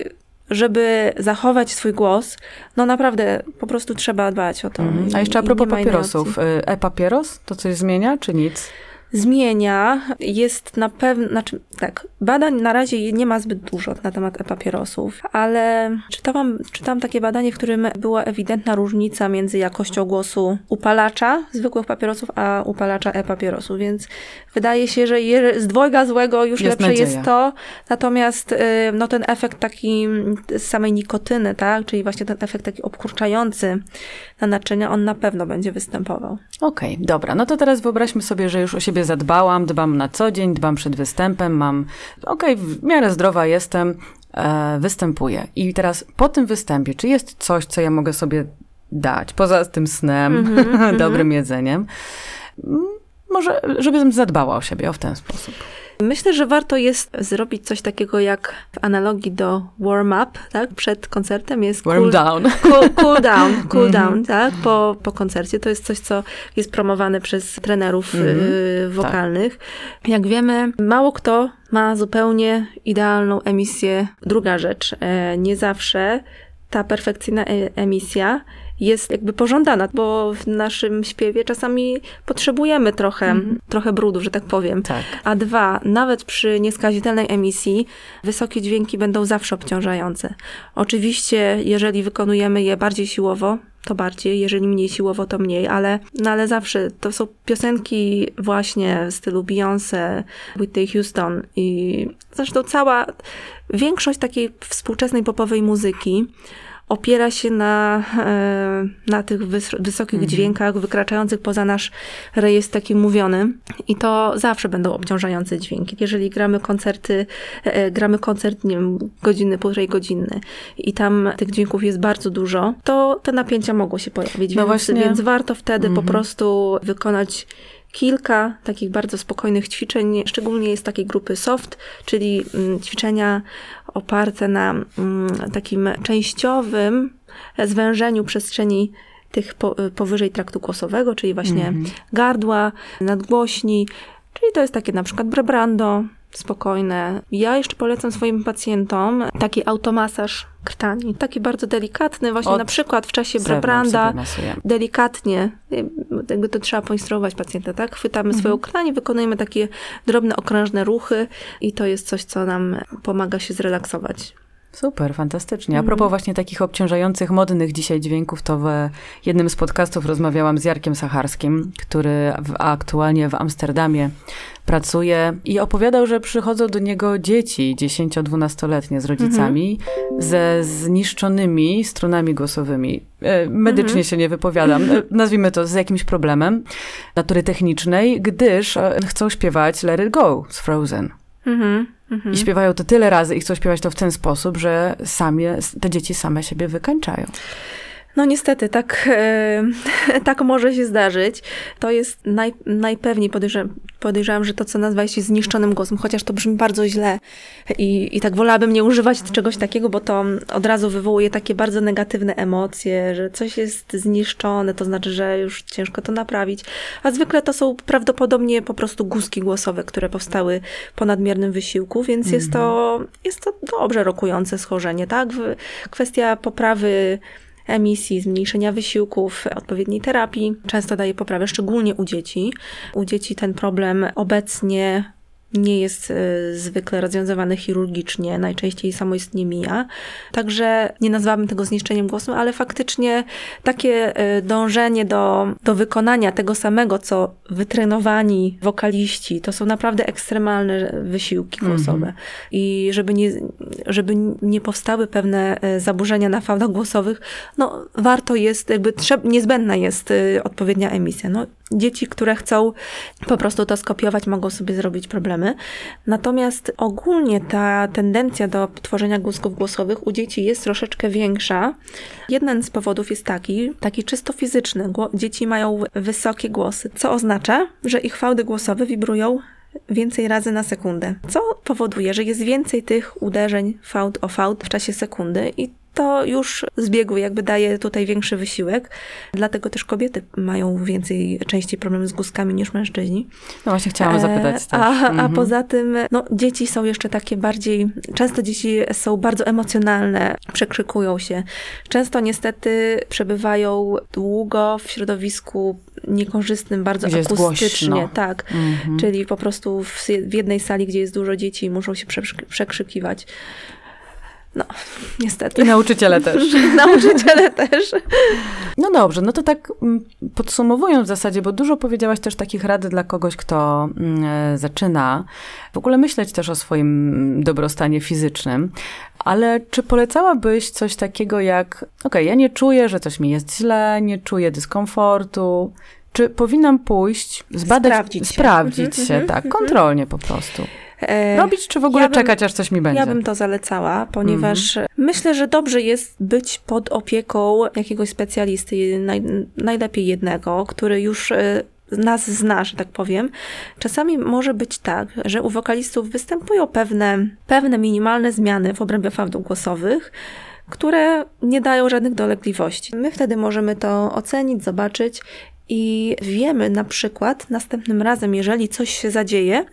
żeby zachować swój głos, no naprawdę po prostu trzeba dbać o to. I- A jeszcze a propos papierosów. y, E-papieros? To coś zmienia, czy nic? Zmienia. Jest na pewno, znaczy tak, badań na razie nie ma zbyt dużo na temat e-papierosów, ale czytałam, czytałam takie badanie, w którym była ewidentna różnica między jakością głosu upalacza zwykłych papierosów, a upalacza e-papierosów, więc wydaje się, że z dwojga złego już Jest lepsze nadzieja. jest to, natomiast y, no, ten efekt taki z samej nikotyny, tak, czyli właśnie ten efekt taki obkurczający na naczynia, on na pewno będzie występował. Okej, dobra. No to teraz wyobraźmy sobie, że już o siebie zadbałam, dbam na co dzień, dbam przed występem, mam, okej, w miarę zdrowa jestem, e, występuję. I teraz po tym występie, czy jest coś, co ja mogę sobie dać, poza tym snem, Mhm, dobrym jedzeniem? Mm, Może, żebym zadbała o siebie o w ten sposób. Myślę, że warto jest zrobić coś takiego jak w analogii do warm-up, tak? Przed koncertem jest Warm cool, down. cool, cool down, cool down, tak? Po, po koncercie. To jest coś, co jest promowane przez trenerów Mhm. y, wokalnych. Jak wiemy, mało kto ma zupełnie idealną emisję. Druga rzecz, e, nie zawsze ta perfekcyjna e- emisja jest jakby pożądana, bo w naszym śpiewie czasami potrzebujemy trochę, trochę brudu, że tak powiem. Tak. A dwa, nawet przy nieskazitelnej emisji, wysokie dźwięki będą zawsze obciążające. Oczywiście, jeżeli wykonujemy je bardziej siłowo, to bardziej, jeżeli mniej siłowo, to mniej, ale, no ale zawsze to są piosenki właśnie w stylu Beyoncé, Whitney Houston i zresztą cała, większość takiej współczesnej popowej muzyki opiera się na, e, na tych wys- wysokich dźwiękach wykraczających poza nasz rejestr taki mówiony i to zawsze będą obciążające dźwięki. Jeżeli gramy koncerty, e, gramy koncert, nie wiem, godziny, półtorej godziny i tam tych dźwięków jest bardzo dużo, to te napięcia mogą się pojawić, No więc, właśnie. więc warto wtedy Mhm. po prostu wykonać kilka takich bardzo spokojnych ćwiczeń, szczególnie jest takiej grupy soft, czyli mm, ćwiczenia oparte na mm, takim częściowym zwężeniu przestrzeni tych po, powyżej traktu głosowego, czyli właśnie gardła, nadgłośni, czyli to jest takie na przykład brebrando, spokojne. Ja jeszcze polecam swoim pacjentom taki automasaż krtani, taki bardzo delikatny, właśnie Od na przykład w czasie masujemy. delikatnie, jakby to trzeba poinstruować pacjenta, tak? Chwytamy swoją krtanię, wykonujemy takie drobne, okrężne ruchy i to jest coś, co nam pomaga się zrelaksować. Super, fantastycznie. A propos właśnie takich obciążających, modnych dzisiaj dźwięków, to w jednym z podcastów rozmawiałam z Jarkiem Sacharskim, który w, aktualnie w Amsterdamie pracuje i opowiadał, że przychodzą do niego dzieci 10-12-letnie z rodzicami ze zniszczonymi strunami głosowymi. E, Medycznie się nie wypowiadam, e, nazwijmy to z jakimś problemem natury technicznej, gdyż e, chcą śpiewać Let It Go z Frozen. Mhm. Mhm. I śpiewają to tyle razy i chcą śpiewać to w ten sposób, że sami, te dzieci same siebie wykańczają. No niestety, tak, e, tak może się zdarzyć. To jest naj, najpewniej, podejrzewam, podejrzewam, że to, co nazwałeś jest zniszczonym głosem, chociaż to brzmi bardzo źle i, i tak wolałabym nie używać czegoś takiego, bo to od razu wywołuje takie bardzo negatywne emocje, że coś jest zniszczone, to znaczy, że już ciężko to naprawić. A zwykle to są prawdopodobnie po prostu guzki głosowe, które powstały po nadmiernym wysiłku, więc jest, to, jest to dobrze rokujące schorzenie, tak? Kwestia poprawy emisji, zmniejszenia wysiłków, odpowiedniej terapii. Często daje poprawę, szczególnie u dzieci. U dzieci ten problem obecnie nie jest y, zwykle rozwiązywany chirurgicznie, najczęściej samoistnie mija. Także nie nazwałabym tego zniszczeniem głosu, ale faktycznie takie y, dążenie do, do wykonania tego samego, co wytrenowani wokaliści, to są naprawdę ekstremalne wysiłki głosowe. I żeby nie, żeby nie powstały pewne y, zaburzenia na fałdach głosowych, no warto jest, jakby trzeb, niezbędna jest odpowiednia emisja. No, dzieci, które chcą po prostu to skopiować, mogą sobie zrobić problemy. Natomiast ogólnie ta tendencja do tworzenia guzków głosowych u dzieci jest troszeczkę większa. Jeden z powodów jest taki, taki czysto fizyczny. Dzieci mają wysokie głosy, co oznacza, że ich fałdy głosowe wibrują więcej razy na sekundę, co powoduje, że jest więcej tych uderzeń fałd o fałd w czasie sekundy i to już z biegu jakby daje tutaj większy wysiłek. Dlatego też kobiety mają więcej, częściej problemy z guzkami niż mężczyźni. No właśnie chciałam zapytać E, też. A, a Mhm. poza tym, no, dzieci są jeszcze takie bardziej, często dzieci są bardzo emocjonalne, przekrzykują się. Często niestety przebywają długo w środowisku niekorzystnym, bardzo Gdzie akustycznie. Tak. Mhm. Czyli po prostu w, w jednej sali, gdzie jest dużo dzieci, muszą się przekrzyk- przekrzykiwać. No, niestety. I nauczyciele też. Nauczyciele też. No dobrze, no to tak mm, podsumowując w zasadzie, bo dużo powiedziałaś też takich rad dla kogoś, kto mm, e, zaczyna w ogóle myśleć też o swoim mm, dobrostanie fizycznym, ale czy polecałabyś coś takiego jak, okej, ja nie czuję, że coś mi jest źle, nie czuję dyskomfortu, czy powinnam pójść, zbadać, Sprawdzić się. sprawdzić się, mhm, tak, mhm. kontrolnie po prostu. E, Robić, czy w ogóle ja bym- czekać, aż coś mi będzie? Ja bym to zalecała, ponieważ Mhm. myślę, że dobrze jest być pod opieką jakiegoś specjalisty, naj, najlepiej jednego, który już e, nas zna, że tak powiem. Czasami może być tak, że u wokalistów występują pewne, pewne minimalne zmiany w obrębie fałdów głosowych, które nie dają żadnych dolegliwości. My wtedy możemy to ocenić, zobaczyć i wiemy na przykład następnym razem, jeżeli coś się zadzieje,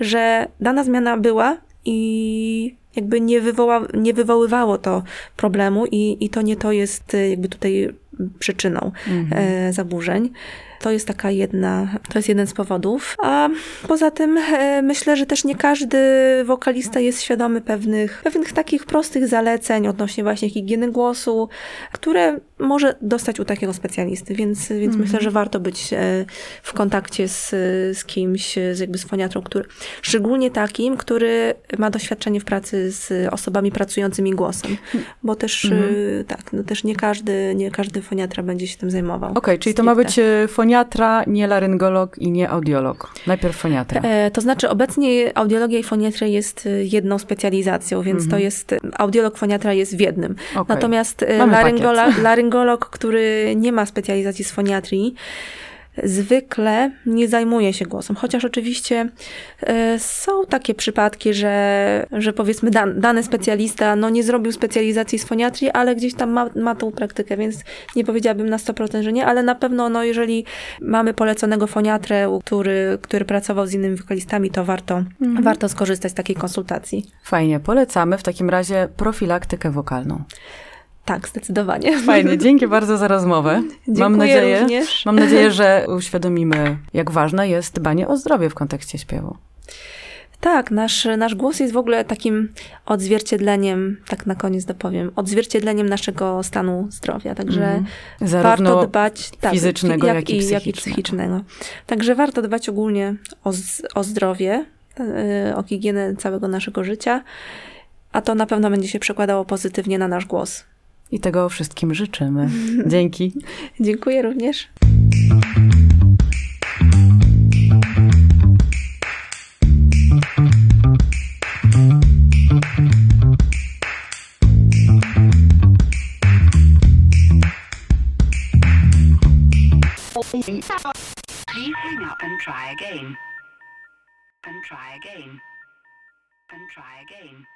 że dana zmiana była i jakby nie, wywoła, nie wywoływało to problemu i, i to nie to jest jakby tutaj przyczyną Mhm. e, zaburzeń. To jest taka jedna, to jest jeden z powodów. A poza tym e, myślę, że też nie każdy wokalista jest świadomy pewnych, pewnych takich prostych zaleceń odnośnie właśnie higieny głosu, które może dostać u takiego specjalisty, więc, więc Mhm. myślę, że warto być e, w kontakcie z, z kimś, z jakby z foniatrą, który, szczególnie takim, który ma doświadczenie w pracy z osobami pracującymi głosem, bo też Mhm. e, tak, no też nie każdy, nie każdy foniatra będzie się tym zajmował. Okej, czyli to ma być Stricte. Foniatra, nie laryngolog i nie audiolog. Najpierw foniatra. E, to znaczy obecnie audiologia i foniatria jest e, jedną specjalizacją, więc Mhm. to jest, audiolog, foniatra jest w jednym. Okej. Natomiast e, Mamy laryngola, laryngolog, który nie ma specjalizacji z foniatrii, zwykle nie zajmuje się głosem. Chociaż oczywiście e, są takie przypadki, że, że powiedzmy dan, dany specjalista no, nie zrobił specjalizacji z foniatrii, ale gdzieś tam ma, ma tą praktykę, więc nie powiedziałabym na 100%, że nie, ale na pewno no, jeżeli mamy poleconego foniatrę, który, który pracował z innymi wokalistami, to warto, Mhm. warto skorzystać z takiej konsultacji. Fajnie, polecamy w takim razie profilaktykę wokalną. Tak, zdecydowanie. Fajnie, dzięki bardzo za rozmowę. mam Dziękuję nadzieję, również. mam nadzieję, że uświadomimy, jak ważne jest dbanie o zdrowie w kontekście śpiewu. Tak, nasz, nasz głos jest w ogóle takim odzwierciedleniem, tak na koniec dopowiem, odzwierciedleniem naszego stanu zdrowia. Także. Zarówno warto dbać tak, fizycznego, jak, jak i jak i psychicznego. Także warto dbać ogólnie o, o zdrowie, yy, o higienę całego naszego życia, a to na pewno będzie się przekładało pozytywnie na nasz głos. I tego wszystkim życzymy. Dzięki. Dziękuję również. Please hang up and try again. And try again. And try again.